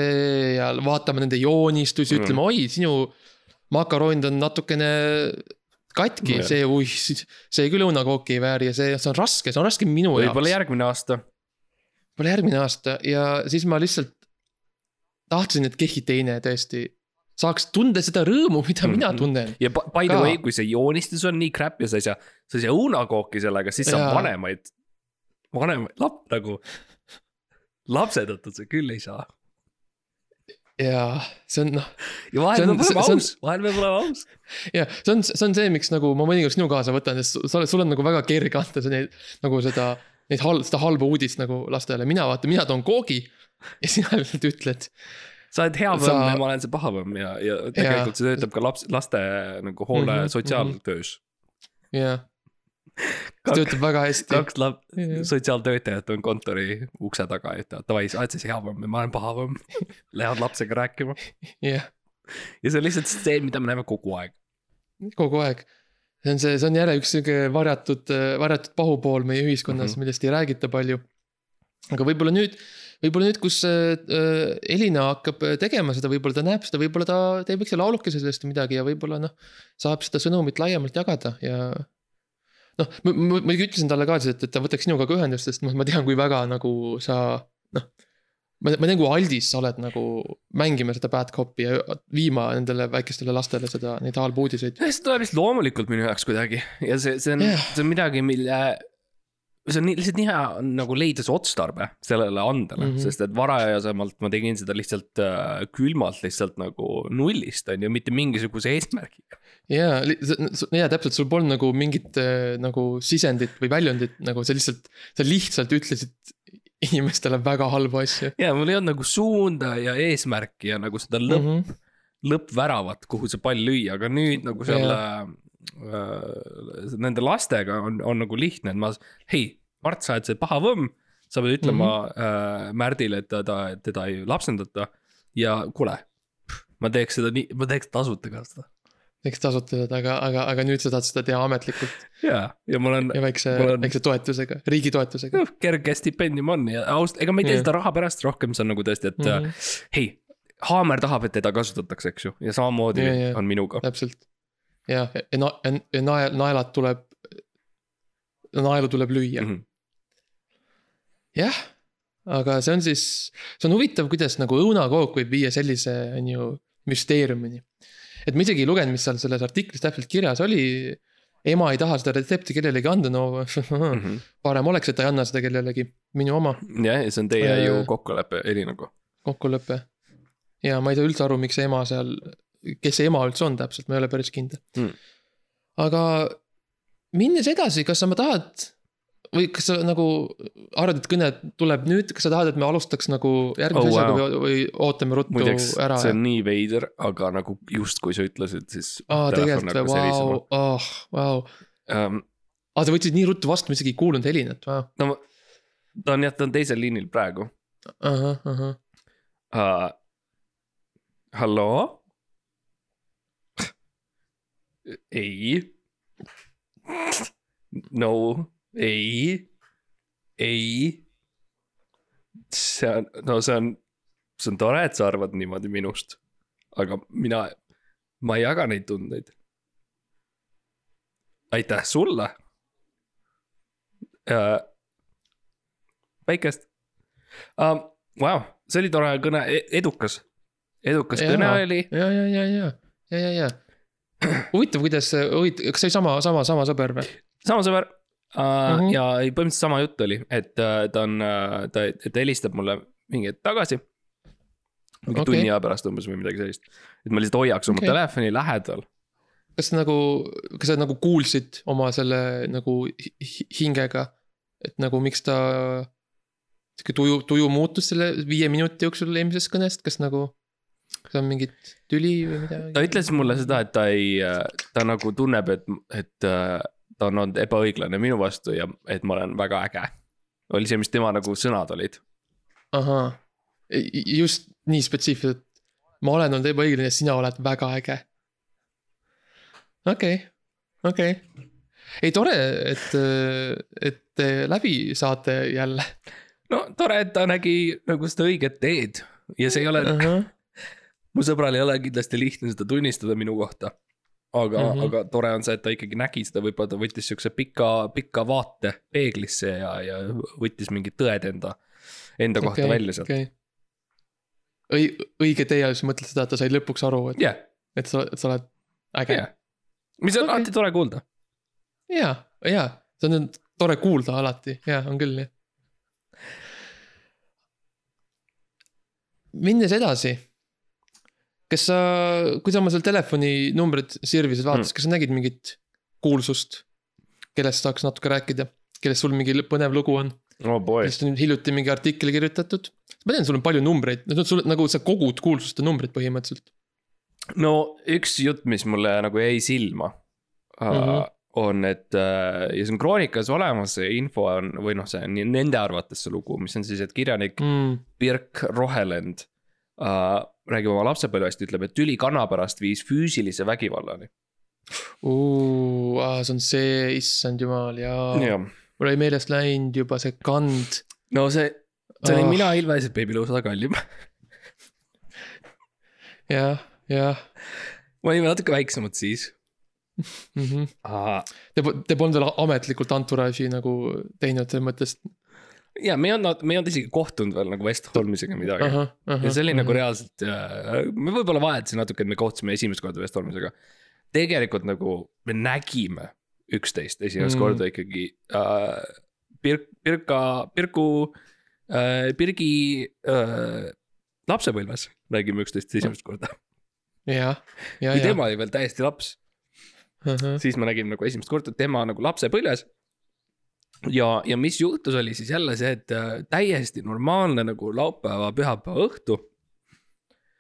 ja vaatama nende joonistusi Mm. ütlema, oi, sinu makaronid on natukene katki yeah., see, ui, see küll õunakooki ei vääri ja see, see on raske, see on raske minu võib-olla jaoks. järgmine aasta. võib-olla järgmine aasta ja siis ma lihtsalt tahtsin, et keegi teine tõesti saaks tunda seda rõõmu, mida mm. -hmm. mina tunnen. ja by the way, kui see joonistus on nii crap ja sa ei saa, sa ei saa õunakooki sellega, siis sa Jaa. vanemaid, vanemaid lap- nagu, lapsedatud sa küll ei saa. ja see on noh, ja vahel peab olema aus, vahel peab olema aus. ja see on, see on see, miks nagu ma mõnikord sinu kaasa võtan, sest sa oled, sul on nagu väga kerge anda neid nagu seda, neid hal-, seda halba uudist nagu lastele, mina vaata, mina toon koogi ja sina lihtsalt ütled. sa oled hea Sa- põmm ja ma olen see paha põmm ja, ja tegelikult see töötab ka laps, laste nagu hoole mm -hmm, sotsiaaltöös. jah, Kak- töötab väga hästi. kaks Jah., sotsiaaltöötajat on kontori ukse taga ja ütlevad davai, sa oled siis hea põmm ja ma olen paha põmm. [laughs] Lähevad lapsega rääkima jah, ja see on lihtsalt see, mida me näeme kogu aeg. kogu aeg. see on see, see on jälle üks sihuke varjatud, varjatud pahupool meie ühiskonnas mm. -hmm. millest ei räägita palju. aga võib-olla nüüd, võib-olla nüüd, kus äh, Elina hakkab tegema seda, võib-olla ta näeb seda, võib-olla ta teeb väikse laulukese sellest või midagi ja võib-olla noh. saab seda sõnumit laiemalt jagada ja. noh, ma muidugi ütlesin talle ka, et, et ta võtaks sinuga ka ühendust, sest noh, ma tean, kui väga nagu sa noh. ma, ma tean, kui aldis sa oled nagu mängima seda bad copy ja viima nendele väikestele lastele seda, neid halbu uudiseid. see tuleb lihtsalt loomulikult minu jaoks kuidagi ja see, see on yeah., see on midagi, mille. See on nii, lihtsalt nii hea on nagu leida see otstarbe sellele andele mm. -hmm. sest et varajasemalt ma tegin seda lihtsalt äh, külmalt lihtsalt nagu nullist on ju, mitte mingisuguse eesmärgiga. jaa, jaa täpselt, sul polnud nagu mingit äh, nagu sisendit või väljundit nagu sa lihtsalt, sa lihtsalt ütlesid inimestele väga halbu asju ja mul ei olnud nagu suunda ja eesmärki ja nagu seda lõpp mm, mm. -hmm. lõppväravat, kuhu see pall lüüa, aga nüüd nagu selle äh,. Nende lastega on, on nagu lihtne, et ma, hei, Mart, sa oled see paha võmm. sa pead ütlema mm -hmm. äh, Märdile, et ta, ta, teda ei lapsendata ja kuule. ma teeks seda nii, ma teeks tasuta ka seda. eks tasuta seda, aga, aga, aga nüüd sa tahad seda teha ametlikult ja, ja mul on ja väikse väikse toetusega, riigi toetusega noh, kerge stipendium on ja aust-, ega ma ei tee Jah. seda raha pärast rohkem, see on nagu tõesti, et mm mm. -hmm. -hmm. hei, Haamer tahab, et teda kasutatakse, eks ju, ja samamoodi Ja, ja. on minuga. täpselt. jah, ja na-, ja nael, naelad tuleb, naelu tuleb lüüa, Mhm. jah. aga see on siis, see on huvitav, kuidas nagu õunakook võib viia sellise, on ju, müsteeriumini. et ma isegi ei lugenud, mis seal selles artiklis täpselt kirjas oli. ema ei taha seda retsepti kellelegi anda, no Mhm. [laughs] parem oleks, et ta ei anna seda kellelegi, minu oma jah, ja see on teie Äh, ju kokkulepe Elinaga. kokkulepe. ja ma ei saa üldse aru, miks ema seal, kes see ema üldse on täpselt, ma ei ole päris kindel Mm. aga minnes edasi, kas sa ma tahad või kas sa nagu arvad, et kõne tuleb nüüd, kas sa tahad, et me alustaks nagu järgmise Oh, oh, asjaga wow. või, või ootame ruttu muideks, ära see on nii veider, aga nagu just kui sa ütlesid, siis. aa, tegelikult või, vau, ah, vau. Um, aa, sa võtsid nii ruttu vastu, ma isegi ei kuulnud Helinat, vau. no ta on jah, ta on teisel liinil praegu ahah, ahah, uh,. halloo? ei. no, ei, ei. see on, no see on, see on tore, et sa arvad niimoodi minust. aga mina, ma ei jaga neid tundeid. aitäh sulle uh,. päikest uh,. Vau, see oli tore kõne, edukas, edukas Jaa. kõne oli. ja, ja, ja, ja, ja, ja, ja. huvitav, kuidas, huvitav, kas see oli sama, sama, sama sõber või? sama sõber uh, mm. -hmm. ja ei, põhimõtteliselt sama jutt oli, et uh, ta on uh,, ta, ta helistab mulle mingi hetk tagasi. mingi okay. Tunni aja pärast umbes või midagi sellist. et ma lihtsalt hoiaks oma okay. telefoni lähedal. kas nagu, kas sa nagu kuulsid oma selle nagu hi- hi- hingega, et nagu miks ta sihuke tuju, tuju muutus selle viie minuti jooksul eelmisest kõnest, kas nagu, kas on mingit tüli või midagi? ta ütles mulle seda, et ta ei, ta nagu tunneb, et, et äh, ta on olnud ebaõiglane minu vastu ja et ma olen väga äge. oli see, mis tema nagu sõnad olid. ahah, just nii spetsiifiliselt. ma olen olnud ebaõiglane ja sina oled väga äge. okei, okei. ei tore, et, et te läbi saate jälle. no tore, et ta nägi nagu seda õiget teed ja see ei ole, ahah, mu sõbral ei ole kindlasti lihtne seda tunnistada minu kohta. aga mm. -hmm. aga tore on see, et ta ikkagi nägi seda, võib-olla ta võttis siukse pika, pika vaate peeglisse ja, ja võttis mingid tõed enda, enda kohta okay, välja sealt. okei. õi-, õige tee all, siis mõtled seda, et ta sai lõpuks aru, et, jah, et sa, et sa oled äge jah. mis on Okei. alati tore kuulda. ja, ja, see on tore kuulda alati, ja on küll jah. minnes edasi. Kas sa, kui sa oma seal telefoni numbrit sirvisid, vaatasid mm., kas sa nägid mingit kuulsust, kellest saaks natuke rääkida, kellest sul mingi põnev lugu on? oh boy. millest on hiljuti mingi artikkel kirjutatud. ma tean, sul on palju numbreid, sul nagu sa kogud kuulsuste numbrit põhimõtteliselt. no üks jutt, mis mulle nagu jäi silma mm. -hmm. on, et äh, ja see on kroonikas olemas, see info on või noh, see on nende arvates see lugu, mis on siis, et kirjanik Mm. Birk Rohelend äh, räägib oma lapsepõlvest, ütleb, et tüli kana pärast viis füüsilise vägivallani. see on see, issand jumal, jaa. mul oli meelest läinud juba see kand. no see see olin Ah. mina, Ilves ja Baby Luusa kallim. jah, jah me olime natuke väiksemad siis. mm. -hmm. Te, te polnud veel ametlikult Entourage'i nagu teinud selles mõttes. Ja me ei olnud, me ei olnud isegi kohtunud veel nagu Westholmisega midagi. ja see oli nagu reaalselt, me võib-olla vahetasime natuke, et me kohtusime esimest korda Westholmisega. tegelikult nagu me nägime üksteist esimest Mm. korda ikkagi äh,. Pirk, Pirka, Pirku äh,, Pirgi äh, lapsepõlves nägime üksteist esimest korda. ja, kui ja. tema oli veel täiesti laps, siis ma nägin nagu esimest korda tema nagu lapsepõlves. ja, ja mis juhtus, oli siis jälle see, et äh, täiesti normaalne nagu laupäeva, pühapäeva õhtu,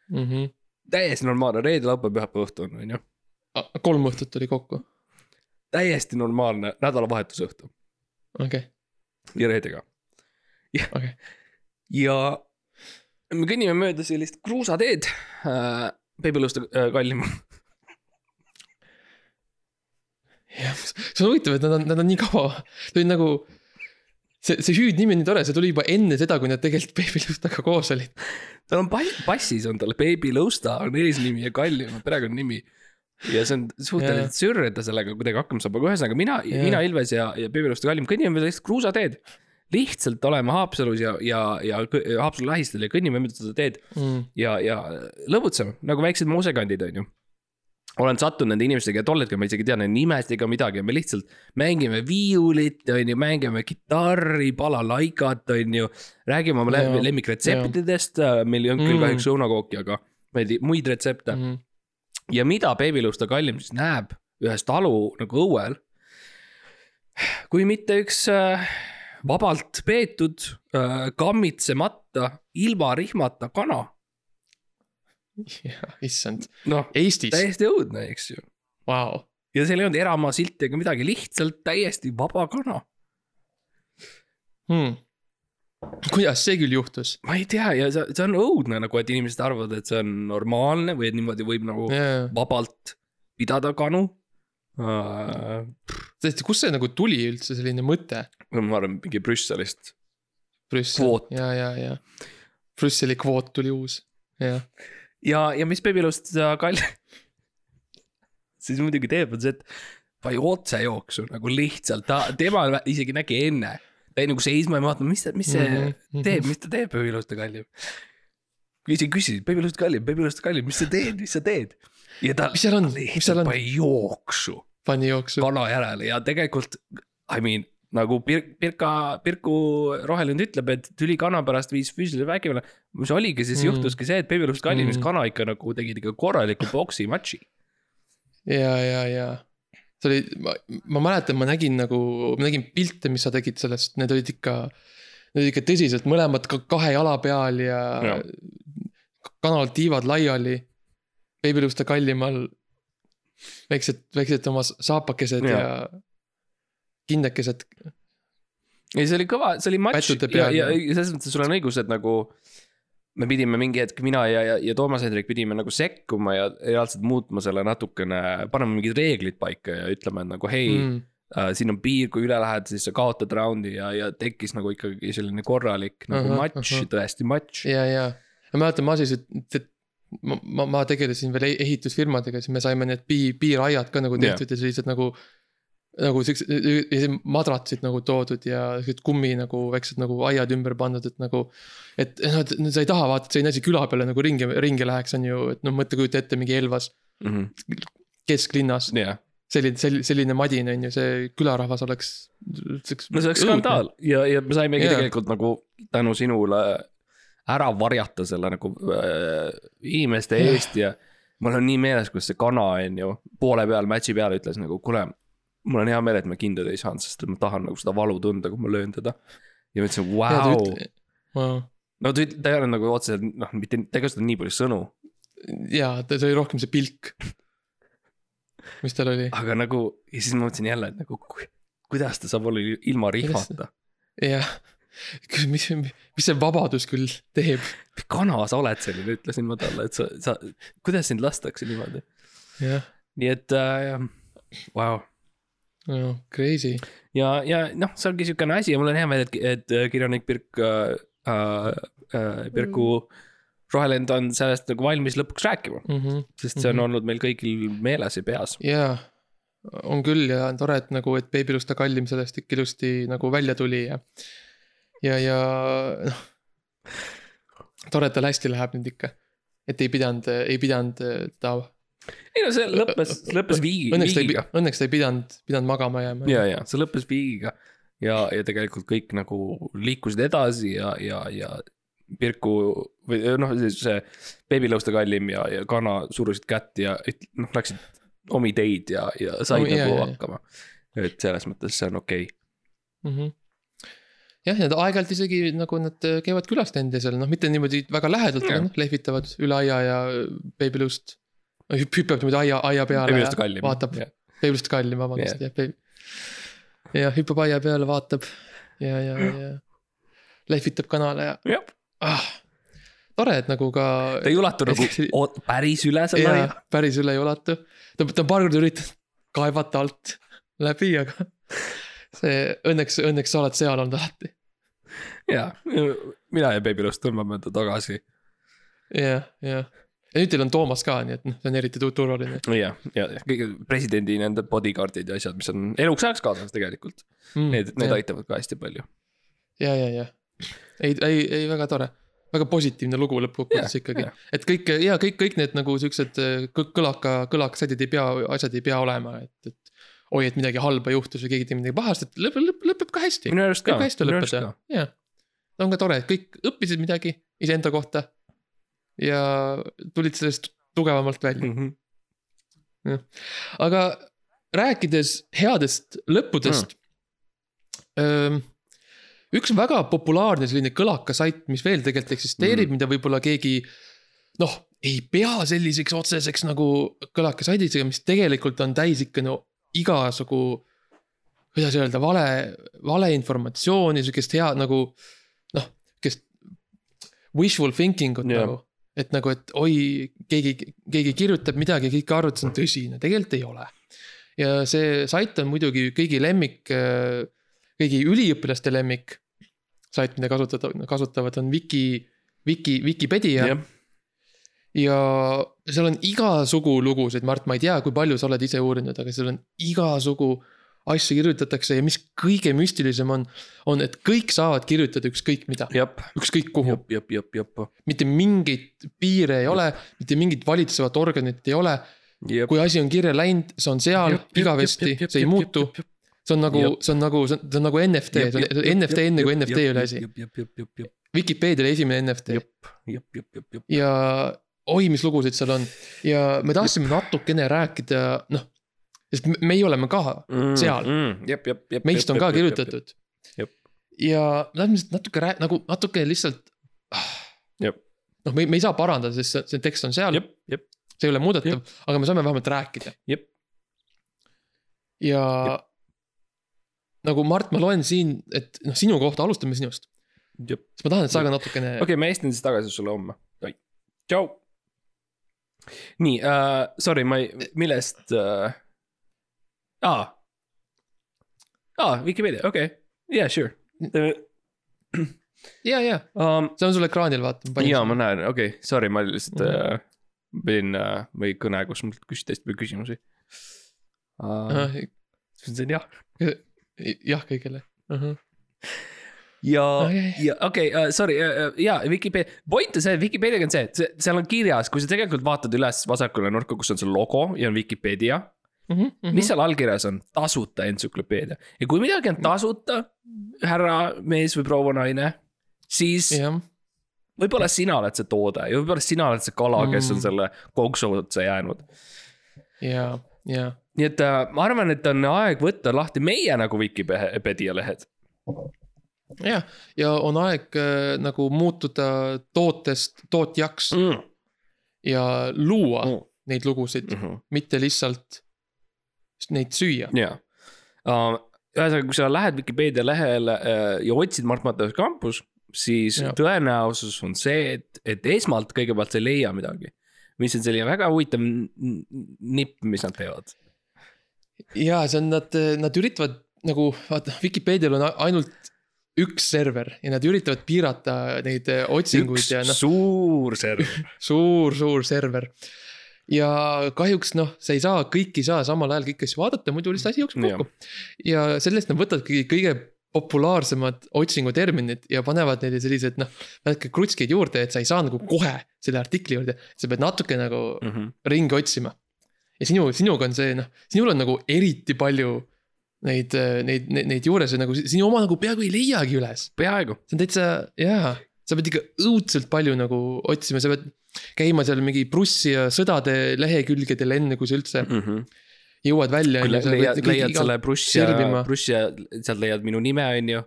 Mhm. täiesti normaalne reede, laupäev, pühapäeva õhtu on, on ju. kolm õhtut tuli kokku, täiesti normaalne nädalavahetuse õhtu okei okay., ja reede ka. okei okay.. ja me kõnnime mööda sellist kruusateed äh,, Peebiluste äh, kallim. jah, see on huvitav, et nad on, nad on nii kaua, ta oli nagu. see, see hüüdnimi on nii tore, see tuli juba enne seda, kui nad tegelikult Baby Lustaga koos olid. tal on pa- passis on tal Baby Lusta on eesnimi ja kallim on perekonnanimi. ja see on suhteliselt sürr, et ta sellega kuidagi hakkama saab, aga ühesõnaga mina mina, Ilves ja, ja Baby Lusta kallim kõnnime lihtsalt kruusateed. lihtsalt oleme Haapsalus ja, ja, ja Haapsalu lähistel ja kõnnime mööda seda teed Mm. ja, ja lõbutseme nagu väiksed muusikandid, on ju. Olen sattunud nende inimestega ja tol hetkel ma isegi ei tea nende nimesid ega midagi, me lihtsalt mängime viiulit, on ju, mängime kitarri, balalaikat, on ju. räägime oma yeah. lemmikretseptidest, meil ei olnud küll Mm. kahjuks õunakooki, aga muid retsepte mm.. Ja mida Babylusta kallim siis näeb ühes talu nagu õuel. kui mitte üks äh, vabalt peetud äh,, kammitsemata, ilma rihmata kana. [laughs] jah, issand, noh, Eestis, täiesti õudne, eks ju. vau. ja seal ei olnud eramaa silti ega midagi, lihtsalt täiesti vaba kana. Hmm. kuidas see küll juhtus? ma ei tea ja see, see on õudne nagu, et inimesed arvavad, et see on normaalne või et niimoodi võib nagu jaa, vabalt pidada kanu uh,. tõesti, kust see nagu tuli üldse selline mõte? ma arvan, mingi Brüsselist. Brüssel ja, ja, ja. Brüsseli kvoot tuli uus, jah. ja, ja mis Babylust kalli [laughs] siis muidugi teeb, on see, et pani otsejooksu nagu lihtsalt, ta, tema isegi nägi enne. ta jäi nagu seisma ja vaatab, mis mis see mm -hmm. teeb, mis ta teeb Babyluste kallim. isegi küsisid, Babyluste kallim, Babyluste kallim, mis sa teed, mis sa teed? ja ta mis seal on, lihtsalt on, pani jooksu pani jooksu. kana järele ja tegelikult I mean nagu Pir-, Pirka, Pirku roheline ütleb, et tüli kana pärast viis füüsilise vägivalla. mis oligi siis Mm. juhtuski see, et Babylust kallimis Mm. mm. kana ikka nagu tegid ikka korraliku poksimatši. ja, ja, ja. see oli, ma, ma mäletan, ma nägin nagu, ma nägin pilte, mis sa tegid sellest, need olid ikka. Need olid ikka tõsiselt mõlemad ka kahe jala peal ja, ja. Kanal tiivad laiali. beebiluuste kallimal. väiksed, väiksed oma saapakesed ja, ja kindekesed. ei, see oli kõva, see oli matš ja, ja selles mõttes sul on õigus, et nagu. me pidime mingi hetk, mina ja, ja, ja Toomas Hendrik pidime nagu sekkuma ja reaalselt muutma selle natukene, panema mingid reeglid paika ja ütlema, et nagu hei mm.. Uh, siin on piir, kui üle lähed, siis sa kaotad raundi ja, ja tekkis nagu ikkagi selline korralik nagu Ahah, matš, ahah. tõesti matš. ja, ja, ma mäletan, ma siis, et ma, ma, ma tegelesin veel e- ehitusfirmadega, siis me saime need pii-, piiraiad ka nagu tehtud ja sellised nagu. Nagu siuksed madratsid nagu toodud ja siuksed kummi nagu väiksed nagu aiad ümber pandud, et nagu. et noh, et sa ei taha vaata, et selline asi küla peale nagu ringi, ringi läheks, on ju, et noh, mõtle, kujuta ette mingi Elvas kesklinnas. jah, selline, selline, selline madin on ju, see külarahvas oleks. no see oleks skandaal ja, ja me saimegi yeah. tegelikult nagu tänu sinule ära varjata selle nagu äh, inimeste Jah. eest ja mul on nii meeles, kuidas see kana on ju poole peal, match'i peal ütles nagu kuule, mul on hea meel, et me kindlad ei saanud, sest ma tahan nagu seda valu tunda, kui ma löön teda. ja ma ütlesin, vau, wow.. no ta, ta ei ole nagu otseselt noh, mitte, ta ei kasuta nii palju sõnu, jaa, ta, see oli rohkem see pilk. mis tal oli? aga nagu ja siis ma mõtlesin jälle, et nagu ku- kuidas ta saab olla ilma rihmata. jah, mis, mis see vabadus küll teeb. kana sa oled selline, ütlesin ma talle, et sa, sa, kuidas sind lastakse niimoodi. jah, nii et äh,, vau. No crazy. ja, ja noh, see ongi siukene asi ja mul on hea meel, et, et äh, kirjanik Pirk äh, äh, äh, Pirku rohelend on sellest nagu valmis lõpuks rääkima, mm. -hmm. sest see on olnud meil kõigil meeles ja peas. jaa, on küll ja on tore, et nagu, et Babylusta kallim sellest ikka ilusti nagu välja tuli ja. ja, ja noh. tore, et tal hästi läheb nüüd ikka. et ei pidanud, ei pidanud ta. Ei no see lõppes, lõppes viigi, õnneks ta ei õnneks ta ei pidanud, pidanud magama jääma. ja, ja see lõppes viigiga ja, ja tegelikult kõik nagu liikusid edasi ja, ja, ja Pirku või noh, see beebilõuste kallim ja, ja kana surusid kätt ja noh, läksid omi teid ja, ja said Oh, nagu hakkama. et selles mõttes see on okei okay.. Mhm. jah, ja aeg-ajalt isegi nagu nad käivad külas teineteisel, noh, mitte niimoodi väga lähedalt, aga noh, lehvitavad üle aia ja Babylust. Hüppab niimoodi aia, aia peale ja kallim. vaatab, Babylust kallim, vabandust, jah, Baby. ja hüppab aia peale, vaatab ja, ja, ja lehvitab kanale ja jah, ah,. tore, et nagu ka. ta ei ulatu nagu päris üle selle jaa aia., päris üle ei ulatu. ta, ta on paar korda üritanud kaevata alt läbi, aga see õnneks, õnneks sa oled seal olnud alati. ja, mina ja beebilõust tõmbame ta tagasi. jah, jah. Ja nüüd teil on Toomas ka, nii et noh, see on eriti tu- turvaline ja, ja kõige presidendi nende bodyguard'id ja asjad, mis on eluks ajaks kaasas tegelikult. mm,. Need, need aitavad ka hästi palju. ja, ja, ja. ei, ei, ei väga tore. väga positiivne lugu lõppkokkuvõttes Jah, ikkagi jah.. et kõik ja kõik, kõik need nagu siuksed kõ- kõlaka, kõlakasasjad ei pea, asjad ei pea olema, et, et. oi, et midagi halba juhtus või keegi tegi midagi pahasti, et lõpeb, lõpeb, lõpeb ka hästi. minu arust ka, hästi lõppeda ka., jah. on ka tore, et kõik õppisid midagi iseenda kohta. Ja tulid sellest tugevamalt välja. Mhm. aga rääkides headest lõppudest mm.. üks väga populaarne selline kõlakasait, mis veel tegelikult eksisteerib mm., mida võib-olla keegi noh, ei pea selliseks otseseks nagu kõlakasaidiks, aga mis tegelikult on täis ikka no igasugu. kuidas öelda, vale, valeinformatsiooni, sihukest head nagu noh, sihukest wishful thinking ut Jah. nagu. Et nagu, et oi, keegi, keegi kirjutab midagi, kõik arvavad, see on tõsi, no tegelikult ei ole. Ja see sait on muidugi kõigi lemmik, kõigi üliõpilaste lemmik. sait, mida kasutada, kasutavad, on Wiki, Wiki, Vikipedia. Jah, ja seal on igasugu lugusid, Mart, ma ei tea, kui palju sa oled ise uurinud, aga seal on igasugu asju kirjutatakse ja mis kõige müstilisem on, on, et kõik saavad kirjutada ükskõik mida, jep, ükskõik kuhu, jep, jep, jep, jep, mitte mingeid piire ei ole, mitte mingit valitsevat organit ei ole. jep. kui asi on kirja läinud, see on seal igavesti, see ei muutu. see on nagu, see on nagu, see on nagu NFT, see on see on NFT enne kui NFT oli asi. jep, jep, jep, jep, jep, Vikipeedia oli esimene NFT jep, jep, jep, jep, jep. ja oi, mis lugusid seal on ja me tahtsime natukene rääkida, noh. Sest me- meie oleme ka, seal. Mm, jep, jep, jep. meist on ka kirjutatud Jep.. ja me tahtsime lihtsalt natuke rää-, nagu natuke lihtsalt. Jep. noh, me, me ei saa parandada, sest see, see tekst on seal, jep, jep, see ei ole muudetav, aga me saame vähemalt rääkida jep, ja nagu Mart, ma loen siin, et noh, sinu kohta, alustame sinust, jep. sest ma tahan, et sa ka natukene okei okay,, ma helistan siis tagasi sulle homme. tšau. nii uh,, sorry, ma ei, millest uh.... aa. aa, Vikipeedia, okei okay., yeah sure ja, ja, um,. see on sul ekraanil, vaata. jaa, ma näen, okei okay,, sorry, ma lihtsalt uh, pidin uh, või kõne, kus mult küsiti hästi palju küsimusi uh,. siis ma ütlesin jah. jah, kõigele uh. -huh. ja Okei., ja okei okay, uh,, sorry uh,, ja Vikipeedia, point on see, Vikipeediaga on see, et seal on kirjas, kui sa tegelikult vaatad üles vasakule nurka, kus on see logo ja on Vikipeedia Mm -hmm. mis seal allkirjas on, tasuta entsüklopeedia ja kui midagi on tasuta, härra mees või proua naine, siis jah, võib-olla sina oled see toode ja võib-olla sina oled see kala, kes on Mm. selle konksu otsa jäänud. ja, ja, nii et äh, ma arvan, et on aeg võtta lahti meie nagu Vikipedia lehed. jah, ja on aeg äh, nagu muutuda tootest tootjaks Mm. ja luua Mm. neid lugusid, Mhm. mitte lihtsalt neid süüa. jaa. ühesõnaga, kui sa lähed Vikipeedia lehele äh, ja otsid Mart Matteus kampus, siis ja. Tõenäosus on see, et, et esmalt kõigepealt sa ei leia midagi. mis on selline väga huvitav nipp, mis nad teevad. ja see on, nad, nad üritavad nagu vaata, Vikipeedial on ainult üks server ja nad üritavad piirata neid otsinguid üks ja noh, suur server. [laughs] suur, suur server. Ja kahjuks noh, sa ei saa kõiki saa samal ajal kõiki asju vaadata, muidu lihtsalt asi jookseb kokku. ja sellest nad võtavadki kõige populaarsemad otsinguterminid ja panevad neile sellised noh, väike krutskid juurde, et sa ei saa nagu kohe selle artikli juurde, sa pead natuke nagu Mhm. ringi otsima. ja sinu, sinuga on see noh, sinul on nagu eriti palju neid, neid, neid, neid juures nagu sinu oma nagu peaaegu ei leiagi üles. peaaegu. see on täitsa, jaa, sa pead ikka õudselt palju nagu otsima, sa pead käima seal mingi Prussi ja sõdade lehekülgedel, enne kui sa üldse jõuad välja. kui le- leiad, leiad selle ja Bruss ja sealt leiad minu nime, on ju.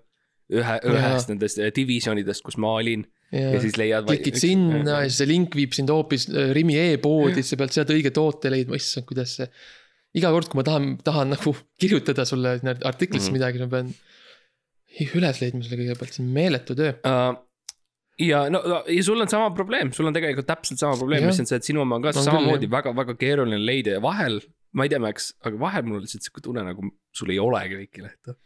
ühe, ühest nendest eh, divisjonidest, kus ma olin ja siis leiad. klikid sinna ja siis see link viib sind hoopis äh, Rimi e-poodi, sa pead sealt õige toote leidma, issand, kuidas see. iga kord, kui ma tahan, tahan nagu [laughs] kirjutada sulle artiklisse mm -hmm. midagi, ma pean üles leidma selle kõigepealt, see on meeletu töö. uh,. Ja no no, ja sul on sama probleem, sul on tegelikult täpselt sama probleem, mis on see, et sinu oma on ka küll, samamoodi väga-väga keeruline leida ja vahel. ma ei tea, Max, aga vahel mul on lihtsalt sihuke tunne nagu sul ei olegi kõiki lehte.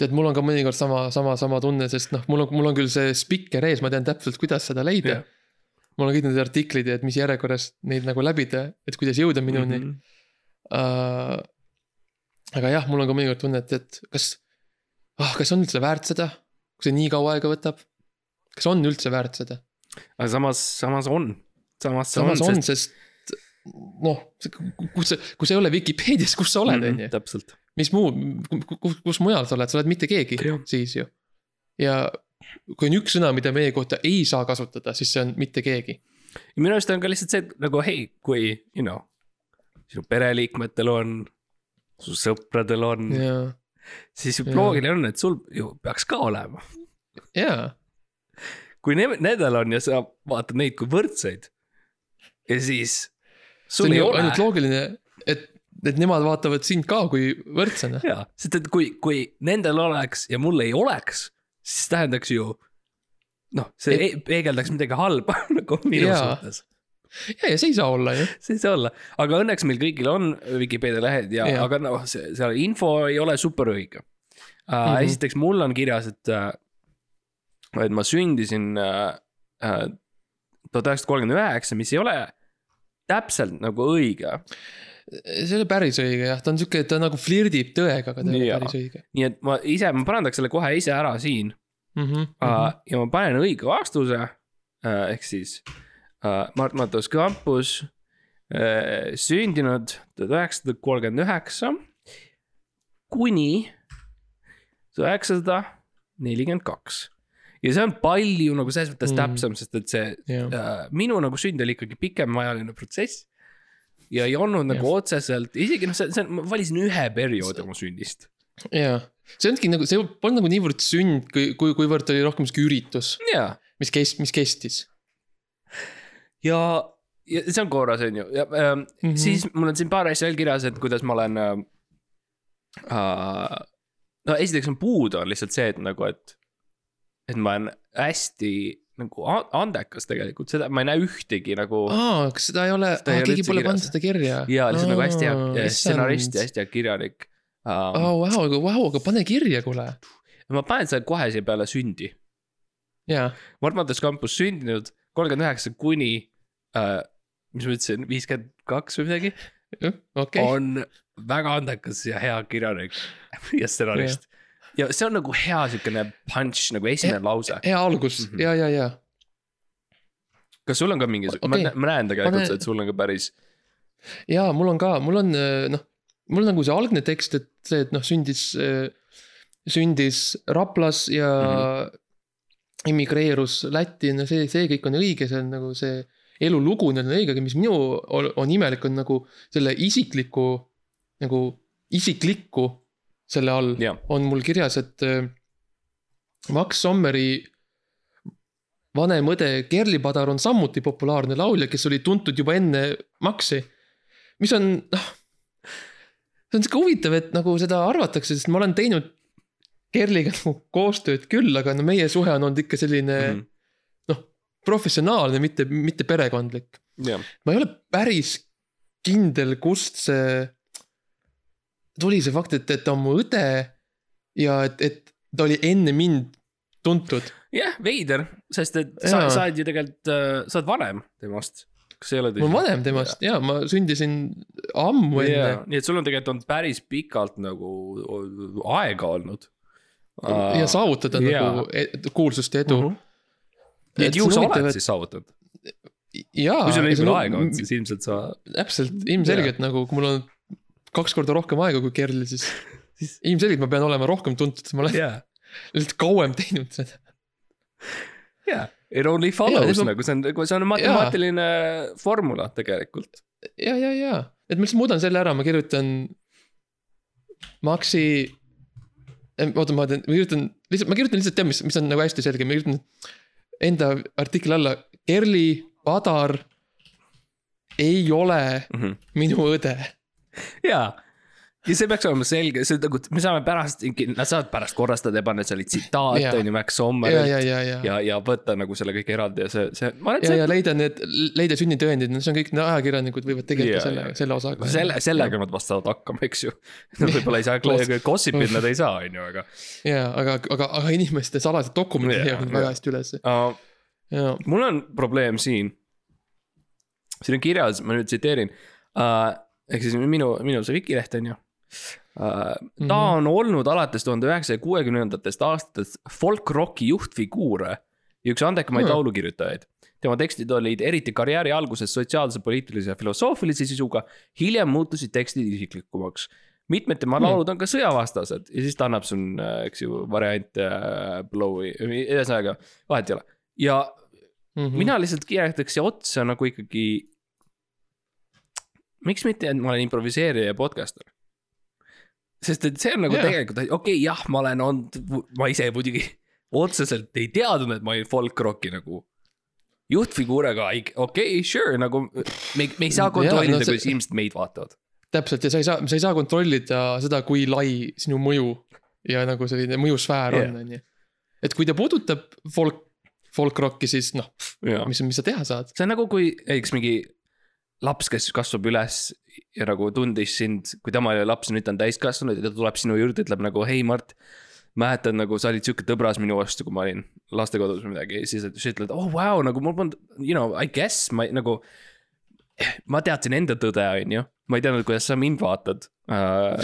tead, mul on ka mõnikord sama, sama, sama tunne, sest noh, mul on, mul on küll see spikker ees, ma tean täpselt, kuidas seda leida mul on kõik need artiklid ja et mis järjekorras neid nagu läbida, et kuidas jõuda minuni mm. -hmm. Uh, aga jah, mul on ka mõnikord tunne, et, et kas ah,, kas on üldse väärt seda, kui see nii kaua aega võtab? Kas on üldse väärt seda? aga samas, samas on, samas see samas on, on, on, sest noh, kus sa, kui sa ei ole Vikipeedias, kus sa oled, Mhm, on ju, täpselt. mis muu, kus, kus mujal sa oled, sa oled mitte keegi Jah. siis ju. ja kui on üks sõna, mida meie kohta ei saa kasutada, siis see on mitte keegi. minu arust on ka lihtsalt see, et nagu hei, kui you know, sinu pereliikmetel on, su sõpradel on, ja, siis Jaa. loogiline on, et sul ju peaks ka olema. ja, kui ne- nendel on ja sa vaatad neid kui võrdseid. ja siis see on ju ainult. loogiline, et, et nemad vaatavad sind ka kui võrdsena. jaa, sest et kui, kui nendel oleks ja mul ei oleks, siis tähendaks ju. noh, see Et- peegeldaks midagi halba [laughs] nagu minu suhtes. ja, ja see ei saa olla ju. [laughs] see ei saa olla, aga õnneks meil kõigil on Vikipeedia lehed ja, ja. Aga noh, see seal info ei ole super õige uh,. Mm Mhm. -hmm. esiteks mul on kirjas, et et ma sündisin uh, tuhat üheksasada kolmkümmend üheksa, mis ei ole täpselt nagu õige. see ei ole päris õige jah, ta on sihuke, ta nagu flirdib tõega, aga ta ei ole päris õige nii et ma ise, ma parandaks selle kohe ise ära siin mm. -hmm. uh, ja ma panen õige vastuse uh,. ehk siis uh, Mart Matus Campus uh, sündinud tuhat üheksasada kolmkümmend üheksa kuni tuhat üheksasada nelikümmend kaks. Ja see on palju nagu selles mõttes Mm. täpsem, sest et see jah, uh, minu nagu sünd oli ikkagi pikemaajaline protsess. ja ei olnud nagu Jah. otseselt, isegi noh, see, see, ma valisin ühe perioodi oma sünnist. jaa. see ongi nagu, see polnud nagu niivõrd sünd, kui, kui, kuivõrd oli rohkem sihuke üritus, jaa mis kes-, mis kestis ja, ja see on korras, on ju, ja ähm, mm. -hmm. siis mul on siin paar asja veel kirjas, et kuidas ma olen äh,. Äh, no esiteks on puudu on lihtsalt see, et nagu, et, et ma olen hästi nagu andekas tegelikult, seda ma ei näe ühtegi nagu aa, kas seda ei ole, keegi pole pannud seda kirja? ja lihtsalt nagu hästi hea stsenarist ja hästi hea kirjanik uh, aa, vau, aga vau, aga pane kirja, kuule. ma panen selle kohe siia peale sündi. jaa, Mart Matus Campus sündinud kolmkümmend üheksa kuni uh,, mis ma ütlesin, viiskümmend kaks või midagi okei. on väga andekas ja hea kirjanik [laughs] ja stsenarist. Ja see on nagu hea siukene punch nagu esimene lause. hea algus Mhm. ja, ja, ja. kas sul on ka Okei. okay., ma näen tegelikult et sul on ka päris, ja mul on ka, mul on äh, noh, mul nagu see algne tekst, et see, et noh, sündis, sündis Raplas ja mm -hmm. emigreerus Lätti, no see, see kõik on õige, see on nagu see elulugu on õige, aga mis minu on, on imelik, on nagu selle isikliku, nagu isiklikku selle all jah, on mul kirjas, et äh, Max Sommeri vanem õde Gerli Padar on samuti populaarne laulja, kes oli tuntud juba enne Maxi. mis on, noh, see on sihuke huvitav, et nagu seda arvatakse, sest ma olen teinud Gerliga nagu koostööd küll, aga no meie suhe on olnud ikka selline mm. -hmm. noh, professionaalne, mitte, mitte perekondlik. jah, ma ei ole päris kindel, kust see tuli see fakt, et, et ta on mu õde ja et, et ta oli enne mind tuntud. jah, veider, sest et sa, Jaa. sa oled ju tegelikult, sa oled vanem temast. kas ei ole ma olen vanem temast ja ma sündisin ammu enne yeah.. nii et sul on tegelikult olnud päris pikalt nagu aega olnud. ja saavutada Jaa. nagu e- kuulsust ja edu Mhm. nii et Et ju sa on oled et- siis saavutanud. jaa. kui sul nii palju aega on, siis ilmselt sa. täpselt, ilmselgelt nagu, kui mul on kaks korda rohkem aega kui Kerlil, siis [laughs] Siis- ilmselgelt ma pean olema rohkem tuntud, ma olen jaa, lihtsalt kauem teinud seda. jaa. It only follows ma- nagu see on, see on matemaatiline formula tegelikult. ja, ja, ja, et ma lihtsalt muudan selle ära, ma kirjutan Maxi. oota, ma teen, ma kirjutan lihtsalt, ma kirjutan lihtsalt, tead, mis, mis on nagu hästi selge, ma kirjutan enda artikli alla, Kerli Padar ei ole Mhm. minu õde. [laughs] jaa, ja see peaks olema selge, see nagu, me saame pärast, nad saavad pärast korrastada ja panna selle tsitaat on ju Max ja, Sommerilt ja, ja, ja, ja, ja võtta nagu selle kõik eraldi ja see, see, ja, see ja leida need, leida sünnitõendid, no see on kõik, ajakirjanikud võivad tegeleda selle selle osaga. selle, sellega nad vast saavad hakkama, eks ju. [laughs] Nad võib-olla ei saa Koos-, gossip ida nad ei saa, on ju, aga jaa, aga, aga, aga inimeste salajased dokumendid leiavad väga hästi ülesse, uh, mul on probleem siin. siin on kirjas, ma nüüd tsiteerin uh,, ehk siis minu, minu see Wikileht on ju uh,. ta on olnud alates tuhande üheksasaja kuuekümnendatest aastatest folk-rocki juhtfiguure ja üks andekamaid Hmm. laulukirjutajaid. tema tekstid olid eriti karjääri alguses sotsiaalse, poliitilise ja filosoofilise sisuga, hiljem muutusid tekstid isiklikumaks. mitmed tema Hmm. laulud on ka sõjavastased ja siis ta annab sul, eks ju, variante äh, blow'i, ühesõnaga vahet ei ole ja Mhm. mina lihtsalt kirjutaks siia otsa nagu ikkagi. Miks mitte, et ma olen improviseerija ja podcaster? sest et see on nagu yeah. tegelikult, okei okay,, jah, ma olen olnud, ma ise muidugi [laughs] otseselt ei teadnud, et ma olin folk-rocki nagu juhtfiguuriga, okei okay,, sure, nagu me, me ei saa kontrollida no no, kuidas inimesed meid vaatavad. täpselt ja sa ei saa, sa ei saa kontrollida seda, kui lai sinu mõju ja nagu selline mõjusfäär on, on ju. et kui ta puudutab folk, folk-rocki, siis noh, jaa, mis, mis sa teha saad. see on nagu, kui näiteks mingi laps, kes kasvab üles ja nagu tundis sind, kui tema oli laps, nüüd ta on täiskasvanud ja ta tuleb sinu juurde, ütleb nagu hei Mart. mäletan nagu sa olid sihuke tõbras minu vastu, kui ma olin lastekodus või midagi, siis sa ütled, oh wow, nagu mul polnud, you know, I guess ma nagu. ma teadsin enda tõde, on ju, ma ei teadnud, kuidas sa mind vaatad uh,.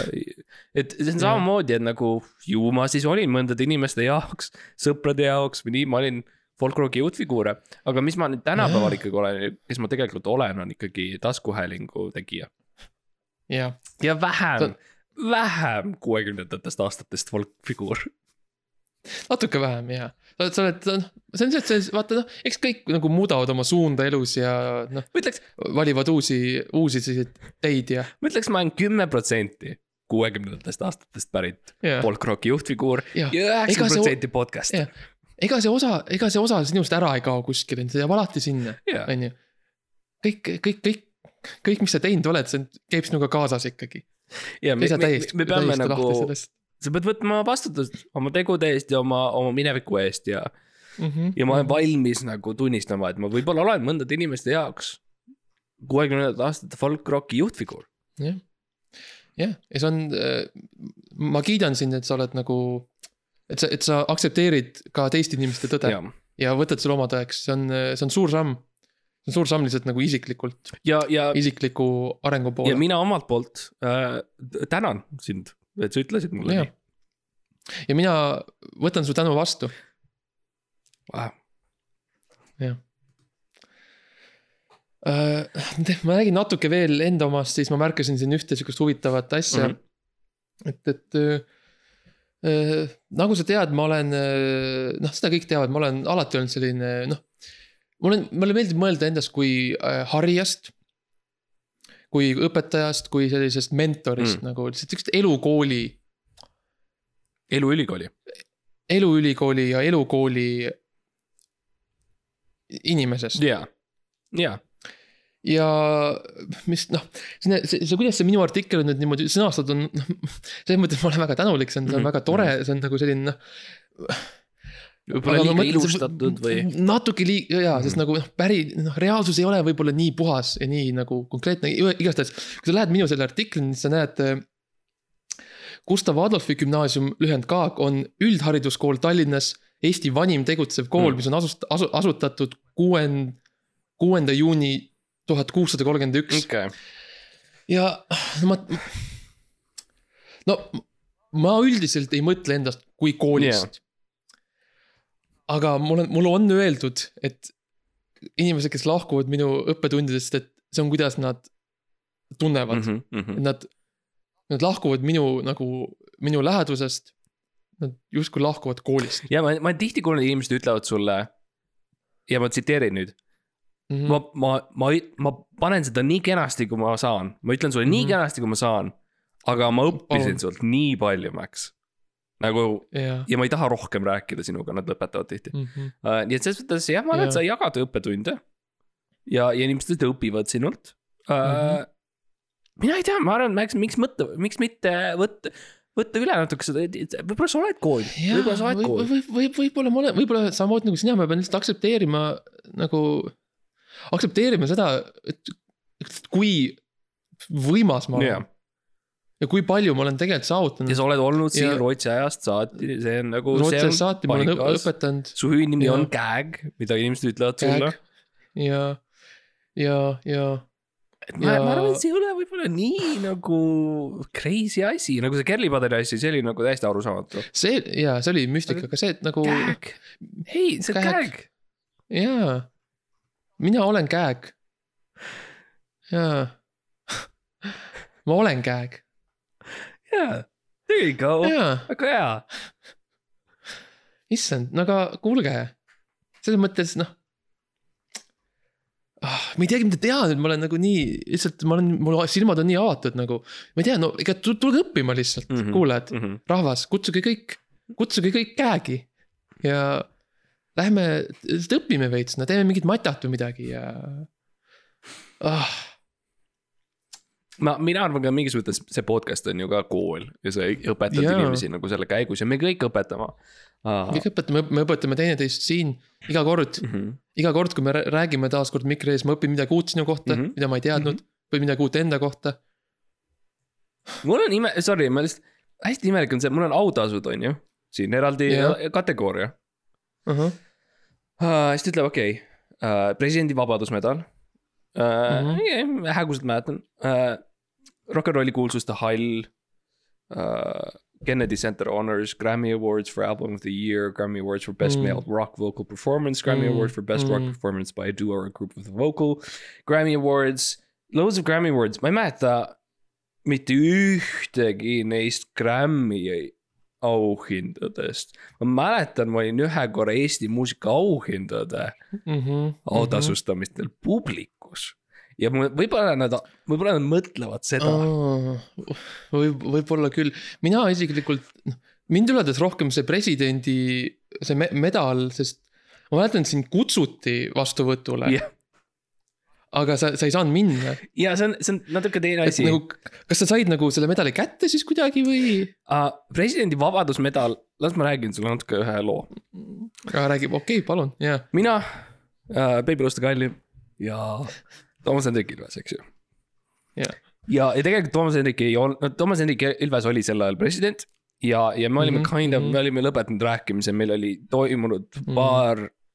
et see on samamoodi, et nagu ju ma siis olin mõndade inimeste jaoks, sõprade jaoks või nii, ma olin folkloogi juhtfiguure, aga mis ma nüüd tänapäeval ikkagi olen, kes ma tegelikult olen, on ikkagi taskuhäälingu tegija. jah, ja vähem Ta-, vähem kuuekümnendatest aastatest folkfiguur. natuke vähem ja. sa oled, sa oled, noh, see on see, et sa vaata noh, eks kõik nagu muudavad oma suunda elus ja noh, ma ütleks, valivad uusi, uusi selliseid teid ja, ma ütleks, ma olen kümme protsenti kuuekümnendatest aastatest pärit ja, folkrocki juhtfiguur ja ja üheksakümmend see- protsenti podcast. Ega see osa, ega see osa sinust ära ei kao kuskile, see jääb alati sinna, on ju. kõik, kõik, kõik, kõik, mis sa teinud oled, see käib sinuga kaasas ikkagi. ja me, me, me peame nagu sa pead võtma vastutust oma tegude eest ja oma, oma mineviku eest ja mm. -hmm. ja ma olen valmis nagu tunnistama, et ma võib-olla olen mõndade inimeste jaoks kuuekümnendate aastate folk-rocki juhtfiguur. jah, jah, ja see on, ma kiidan sind, et sa oled nagu, et sa, et sa aktsepteerid ka teiste inimeste tõde ja, ja, ja võtad selle oma tõeks, see on, see on suur samm. see on suur samm lihtsalt nagu isiklikult, ja, ja, isikliku arengu ja poole. mina omalt poolt äh, tänan sind, et sa ütlesid mulle Jah. nii. ja mina võtan su tänu vastu. Wow. Äh, ma räägin natuke veel enda omast, siis ma märkasin siin ühte sihukest huvitavat asja mm. -hmm. et, et äh, nagu sa tead, ma olen äh,, noh, seda kõik teavad, ma olen alati olnud selline noh. mul on, mulle meeldib mõelda endast kui äh, harijast. kui õpetajast, kui sellisest mentorist Mm. nagu lihtsalt sihukest elukooli, eluülikooli. eluülikooli ja elukooli inimesest. ja, ja, ja mis noh, see, see, see, kuidas see minu artikkel on nüüd niimoodi sõnastatud on, noh. selles mõttes ma olen väga tänulik, see on, see on Mhm. väga tore, see on nagu selline noh. võib-olla liiga ilustatud või. natuke liiga, jaa, sest nagu noh, päri, noh, reaalsus ei ole võib-olla nii puhas ja nii nagu konkreetne, igastahes. kui sa lähed minu selle artiklini, siis sa näed. Gustav Adolfi gümnaasium, lühend KAAG, on üldhariduskool Tallinnas, Eesti vanim tegutsev kool Mm. mm., mis on asust-, asu-, asutatud kuuend-, kuuenda juuni tuhat kuussada kolmkümmend üks. ja no ma, no ma üldiselt ei mõtle endast kui koolist yeah.. aga mul on, mulle on öeldud, et inimesed, kes lahkuvad minu õppetundidest, et see on, kuidas nad tunnevad mm, Mhm, -hmm. et nad, nad lahkuvad minu nagu, minu lähedusest. Nad justkui lahkuvad koolist ja ma, ma tihti kuulen, inimesed ütlevad sulle ja ma tsiteerin nüüd, mm. -hmm. ma, ma, ma, ma panen seda nii kenasti, kui ma saan, ma ütlen sulle nii Mhm. kenasti, kui ma saan. aga ma õppisin Palun. sult nii palju, Max. nagu ja, ja ma ei taha rohkem rääkida sinuga, nad lõpetavad tihti mm. -hmm. uh,. nii et selles mõttes jah, ma arvan, et Jaa. sa jagad õppetunde. ja, ja inimesed õpivad sinult uh,. Mm. -hmm. mina ei tea, ma arvan, Max, miks mõtta, miks mitte võtta, võtta üle natuke seda, võib-olla sa oled kool, võib-olla sa oled kool. või, või, võib-olla ma olen, võib-olla samamoodi nagu sina, ma pean lihtsalt aktsepteerima nagu, aktsepteerima seda, et, et kui võimas ma olen jah, ja kui palju ma olen tegelikult saavutanud ja. sa oled olnud siin Ja- Rootsi ajast saati, see on nagu. Rootsist saati ma olen õpetanud su hüüdnimi Ja. on Gag, mida inimesed ütlevad sulle ja, ja, ja et ma, Ja- ma arvan, et see ei ole võib-olla nii nagu crazy asi, nagu see Kerli Padari asi, see oli nagu täiesti arusaamatu. see ja see oli müstika, aga see, et nagu hei, see on. Gag. jaa, mina olen Gag. jaa, ma olen Gag, jaa, there you go, väga hea. issand, no aga kuulge, selles mõttes noh ah,. ma ei teagi, mida teha nüüd, ma olen nagu nii, lihtsalt ma olen, mul silmad on nii avatud nagu. ma ei tea, no ega tu- tulge õppima lihtsalt mm. -hmm. kuulajad, rahvas, kutsuge kõik, kutsuge kõik käegi. ja lähme, õpime veits, no teeme mingit matat või midagi ja ah,. ma, mina arvan ka mingis mõttes see podcast on ju ka kool ja sa õpetad Jaa. inimesi nagu selle käigus ja me kõik õpetame. kõik õpetame, me õpetame teineteist siin iga kord, Mhm. iga kord, kui me rää- räägime taaskord mikri ees, ma õpin midagi uut sinu kohta mm. -hmm. mida ma ei teadnud mm -hmm. või midagi uut enda kohta mul on ime, sorry, ma lihtsalt, hästi imelik on see, mul on autasud, on ju, siin eraldi Jah. kategooria uh. -huh. uh,. siis ta ütleb, okei okay, uh,, presidendi vabadusmedal uh, mm. Mhm. -hmm. häguselt mäletan uh,. Rock n rolli kuulsuste hall uh,. Kennedy Center Honors, Grammy Awards for Album of the Year, Grammy Awards for Best Mm. Male Rock Vocal Performance, Grammy Mm, Award for Best Rock mm. Performance by a Duo or a Group of the Vocal, Grammy Awards, loads of Grammy Awards, ma ei mäleta mitte ühtegi neist Grammy auhindadest. ma mäletan, ma olin ühe korra Eesti muusika auhindade mm -hmm. autasustamistel publikus. ja võib-olla nad, võib-olla nad mõtlevad seda oh.. võib, võib-olla küll, mina isiklikult, noh, mind üllatas rohkem see presidendi, see me medal, sest ma mäletan, sind kutsuti vastuvõtule yeah., aga sa, sa ei saanud minna. ja see on, see on natuke teine asi. nagu, kas sa said nagu selle medali kätte siis kuidagi või? Uh, presidendi vabadusmedal, las ma räägin sulle natuke ühe loo. räägib, okei okay,, palun, jaa. mina uh,, Baby Luste Kalli ja Toomas Hendrik Ilves, eks ju. Jah. ja, ja tegelikult Toomas Hendrik ei olnud, no Toomas Hendrik Ilves oli sel ajal president ja, ja me olime mm Mhm, -hmm, kind of, mhm. me olime lõpetanud rääkimise, meil oli toimunud mm -hmm.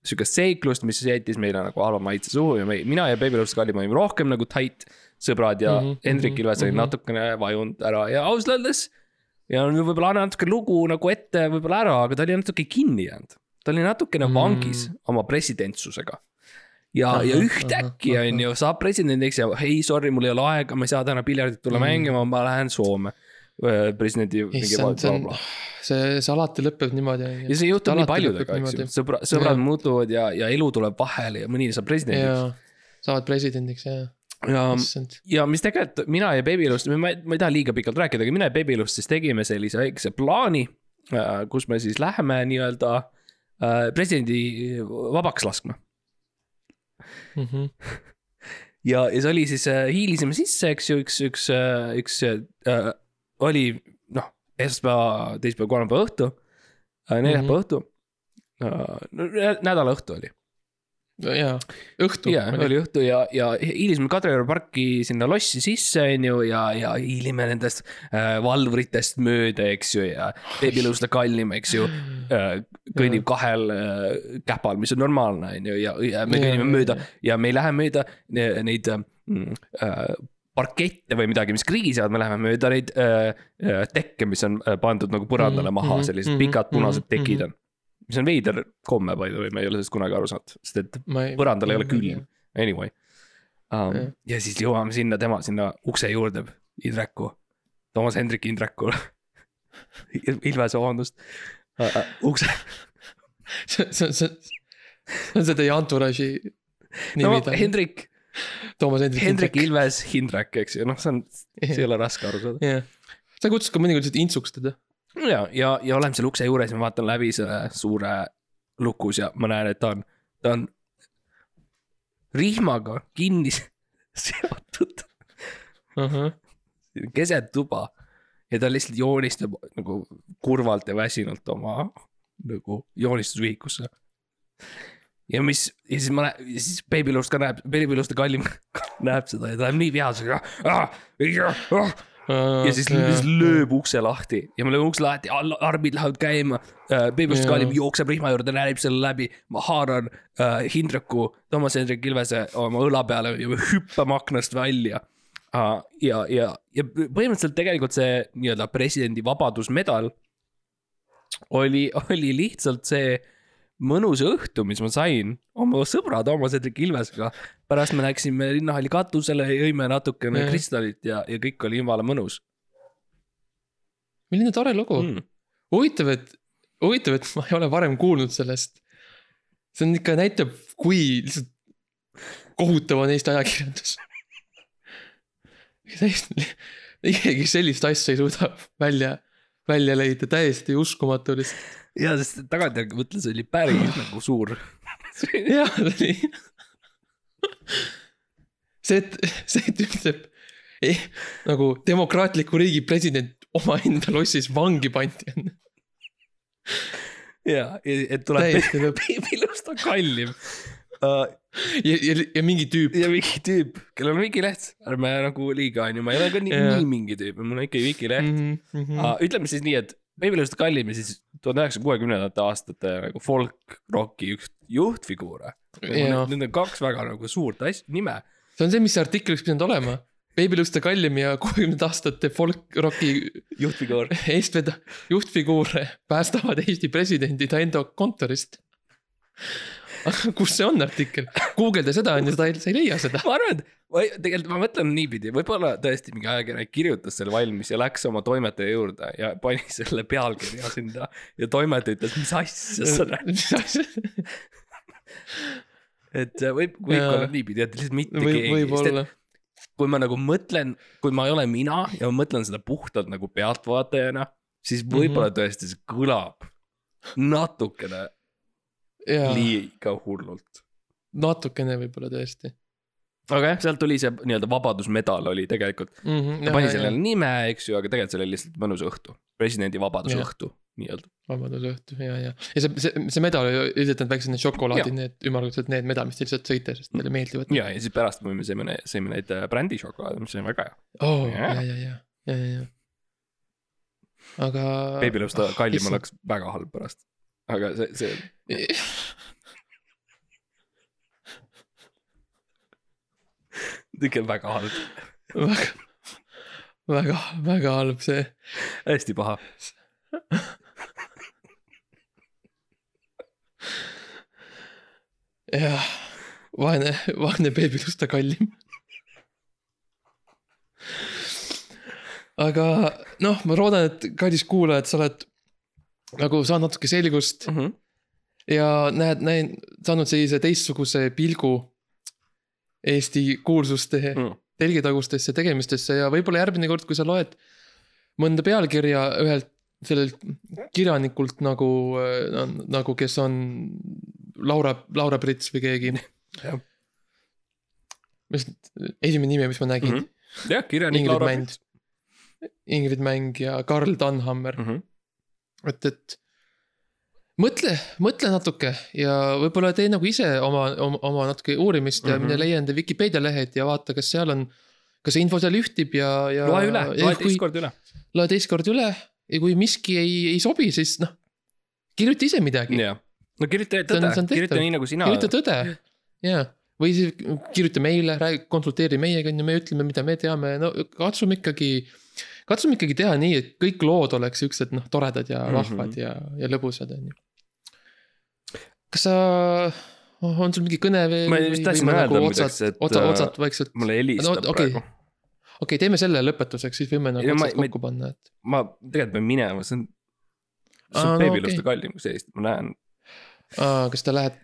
Sihukest seiklust, mis jättis meile nagu halva maitse suhu ja me, mina ja Baby Luste Kalli me olime rohkem nagu tight sõbrad ja mm -hmm, Hendrik Ilves oli mhm. natukene vajunud ära ja ausalt öeldes. ja võib-olla annan natuke lugu nagu ette võib-olla ära, aga ta oli natuke kinni jäänud. ta oli natukene Mm. vangis oma presidentsusega ja, ja Ahah, ühtäkki ahah, on ju, saab presidendiks ja hei, sorry, mul ei ole aega, ma ei saa täna piljardit tulla mm. Mm. mängima, ma lähen Soome. presidendi. issand, see on, see, see alati lõpeb niimoodi. ja see juhtub nii paljudega, eks ju, sõbra, sõbrad Jah. muutuvad ja, ja elu tuleb vahele ja mõni saab presidendiks. saavad presidendiks, jaa, ja, ja mis tegelikult mina ja Babylust, ma ei, ma ei taha liiga pikalt rääkida, aga mina ja Babylust siis tegime sellise väikese plaani. kus me siis läheme nii-öelda äh, presidendi vabaks laskma Mhm. [laughs] ja, ja see oli siis, hiilisime sisse, eks ju, üks, üks, üks äh, oli noh, esmaspäeva, teisipäeva, kolmapäeva õhtu äh,, neljapäeva õhtu äh,. nädala õhtu oli. jaa, õhtu ja oli õhtu ja, ja hiilisime Kadrioru parki sinna lossi sisse, on ju, ja, ja hiilime nendest äh, valvuritest mööda, eks ju, ja beebiluuste kallim, eks ju äh,. kõnnib kahel äh, käpal, mis on normaalne, on ju, ja, ja me Jaa, kõnnime jaa, mööda ja me ei lähe mööda ne- neid mm, äh, parkette või midagi, mis krigisevad, me läheme mööda neid äh, äh, tekke, mis on äh, pandud nagu põrandale Mhm, maha, mhm, sellised mhm, pikad punased mhm, tekid on. mis on veider komme, by the way, ma ei ole sellest kunagi aru saanud, sest et ei. põrandal ei ole külm. Anyway um, ja siis jõuame sinna tema sinna ukse juurde, Indreku, Toomas Hendrik Indreku. [laughs] Ilves, vabandust uh,. Uh, ukse, see, see, see, see on see teie entourage'i no nimi ta- Hendrik, Toomas Hendrik. Hendrik. Ilves, Hindrek, eks ju, noh, see on, see ei ole raske aru saada. jah, sa kutsud ka mõnikord lihtsalt intsuks teda. ja, ja, ja oleme seal ukse juures ja ma vaatan läbi selle suure lukus ja ma näen, et ta on, ta on rihmaga kinni [laughs] seotud keset tuba ja ta lihtsalt joonistab nagu kurvalt ja väsinult oma nagu joonistusvihikusse. Ja mis, ja siis ma näen, siis Babylust ka näeb, Babylust kallim [laughs] näeb seda ja ta läheb nii vihasega ah,. ja siis lihtsalt lööb ukse lahti ja me lööme ukse lahti, armid lähevad käima uh,. Babylust Jaa. kallim jookseb rihma juurde, näeb selle läbi, ma haaran uh, Hindreku, Toomas Hendrik Ilvese oma õla peale ja me hüppame aknast välja uh,. ja, ja, ja põhimõtteliselt tegelikult see nii-öelda presidendi vabadusmedal oli, oli lihtsalt see mõnus õhtu, mis ma sain oma sõbra Toomas Hendrik Ilvesega. pärast me läksime linnahalli katusele, jõime natukene Jah. kristallit ja, ja kõik oli jumala mõnus milline tore lugu mm.. huvitav, et, huvitav, et ma ei ole varem kuulnud sellest. see on ikka näitab, kui lihtsalt kohutav on Eesti ajakirjandus. [laughs] täiesti, isegi sellist asja ei suuda välja, välja leida, täiesti uskumatu lihtsalt. ja, sest tagantjärgi mõtlen, see oli päris nagu suur. jah, oli. see, et, see, et ütleb eh, nagu demokraatliku riigi president omaenda lossis vangi pandi on ja, et tuleb beebilust [laughs] on kallim uh,. ja, ja, ja mingi tüüp, ja mingi tüüp, kellel on Wikileht, ärme nagu liiga on ju, ma ei ole ka nii, nii mingi tüüp, mul on ikkagi Wikileht mm. mm. -hmm. -hmm. Uh, ütleme siis nii, et beebilust kallim ja siis tuhande üheksasaja kuuekümnendate aastate nagu folk rocki üks juhtfiguure. Jaa. Need on kaks väga nagu suurt asja, nime. see on see, mis see artikkel oleks pidanud olema. beebiluste kallim ja kuuekümnendate aastate folk rocki juhtfiguur. eestveda-, juhtfiguure päästavad Eesti presidendi ta enda kontorist. [laughs] kus see on artikkel? guugelda seda on ju, sa ei leia seda. ma arvan, et ma tegelikult ma mõtlen niipidi, võib-olla tõesti mingi ajakirjanik kirjutas selle valmis ja läks oma toimetaja juurde ja pani selle pealkirja sinna ja toimetaja ütles, mis asja sa [laughs] räägid, [laughs] et äh, võib, võib Jaa. olla niipidi, et lihtsalt mitte võib, keegi, võib-olla. kui ma nagu mõtlen, kui ma ei ole mina ja ma mõtlen seda puhtalt nagu pealtvaatajana, siis Mhm. võib-olla tõesti see kõlab natukene liiga hullult. natukene võib-olla tõesti aga jah, sealt tuli see nii-öelda vabadusmedal oli tegelikult mm. -hmm, ta pani sellele nime, eks ju, aga tegelikult see oli lihtsalt mõnus õhtu, presidendi vabadusõhtu nii-öelda. vabadusõhtu ja, ja, ja see, see, see medal oli üldiselt need väiksed need šokolaadid, need ümmargused need medalid, mis te lihtsalt sõite, sest teile meeldivad. ja, ja siis pärast me sõime, sõime neid äh, brändisokolaade, mis oli väga hea. oo, Jaa. ja, ja, ja, ja, ja, ja. aga. beebilõust Ah, kallim oleks väga halb pärast. Aga see, see, ikka väga halb, väga, väga, väga halb see. hästi paha. jah, vaene, vaene beebilusta kallim. aga noh, ma loodan, et kallis kuulaja, et sa oled nagu saanud natuke selgust Mhm. ja näed, näin, saanud sellise teistsuguse pilgu Eesti kuulsuste Mm. telgitagustesse tegemistesse ja võib-olla järgmine kord, kui sa loed mõnda pealkirja ühelt sellelt kirjanikult nagu, nagu kes on Laura, Laura Prits või keegi. [laughs] Mis esimene nimi, mis ma nägin mm, Mhm. jah, kirjanik Ingrid Laura Mänd. Ingrid Mäng ja Karl Tannhammer mm. -hmm. et, et mõtle, mõtle natuke ja võib-olla tee nagu ise oma, oma, oma natuke uurimist ja mm Mhm. -hmm. mine leia enda Vikipeedia lehed ja vaata, kas seal on. kas see info seal ühtib ja, ja. loe üle, loe teist korda üle. loe teist korda üle ja kui miski ei, ei sobi, siis noh. kirjuta ise midagi, no kirjuta tõde kirjuta nii nagu sina. kirjuta tõde ja, või siis kirjuta meile, räägi, konsulteeri meiega on ju, me ütleme, mida me teame, no katsume ikkagi. Katsume ikkagi teha nii, et kõik lood oleks siuksed noh, toredad ja Mhm. vahvad mm -hmm. ja, ja lõbusad on ju. kas sa, on sul mingi kõne veel? Ma just tahtsin öelda muideks, otsad et,, otsa, äh, otsad vaikselt. mulle helistab No, no, okei. praegu. okei okay,, teeme selle lõpetuseks, siis võime nagu otsad kokku panna, et. ma tegelikult pean minema, see on. see on no beebiluste okei. kallim kui sellist, ma näen, kas ta läheb,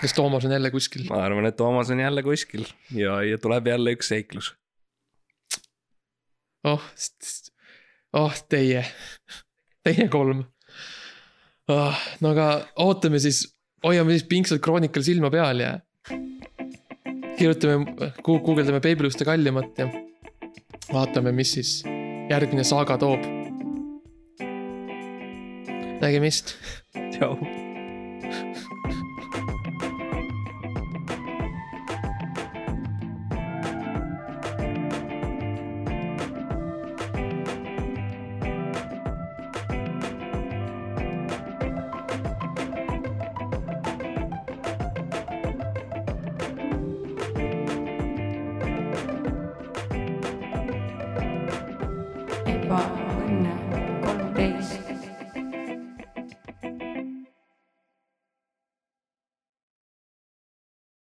kas Toomas on jälle kuskil? ma arvan, et Toomas on jälle kuskil ja, ja tuleb jälle üks seiklus. oh, oh teie, teie kolm oh,. no aga ootame siis, hoiame siis pingsalt Chronicle'i silma peal ja. kirjutame, guugeldame beebiluste kallimat ja vaatame, mis siis järgmine saaga toob. nägemist. tšau.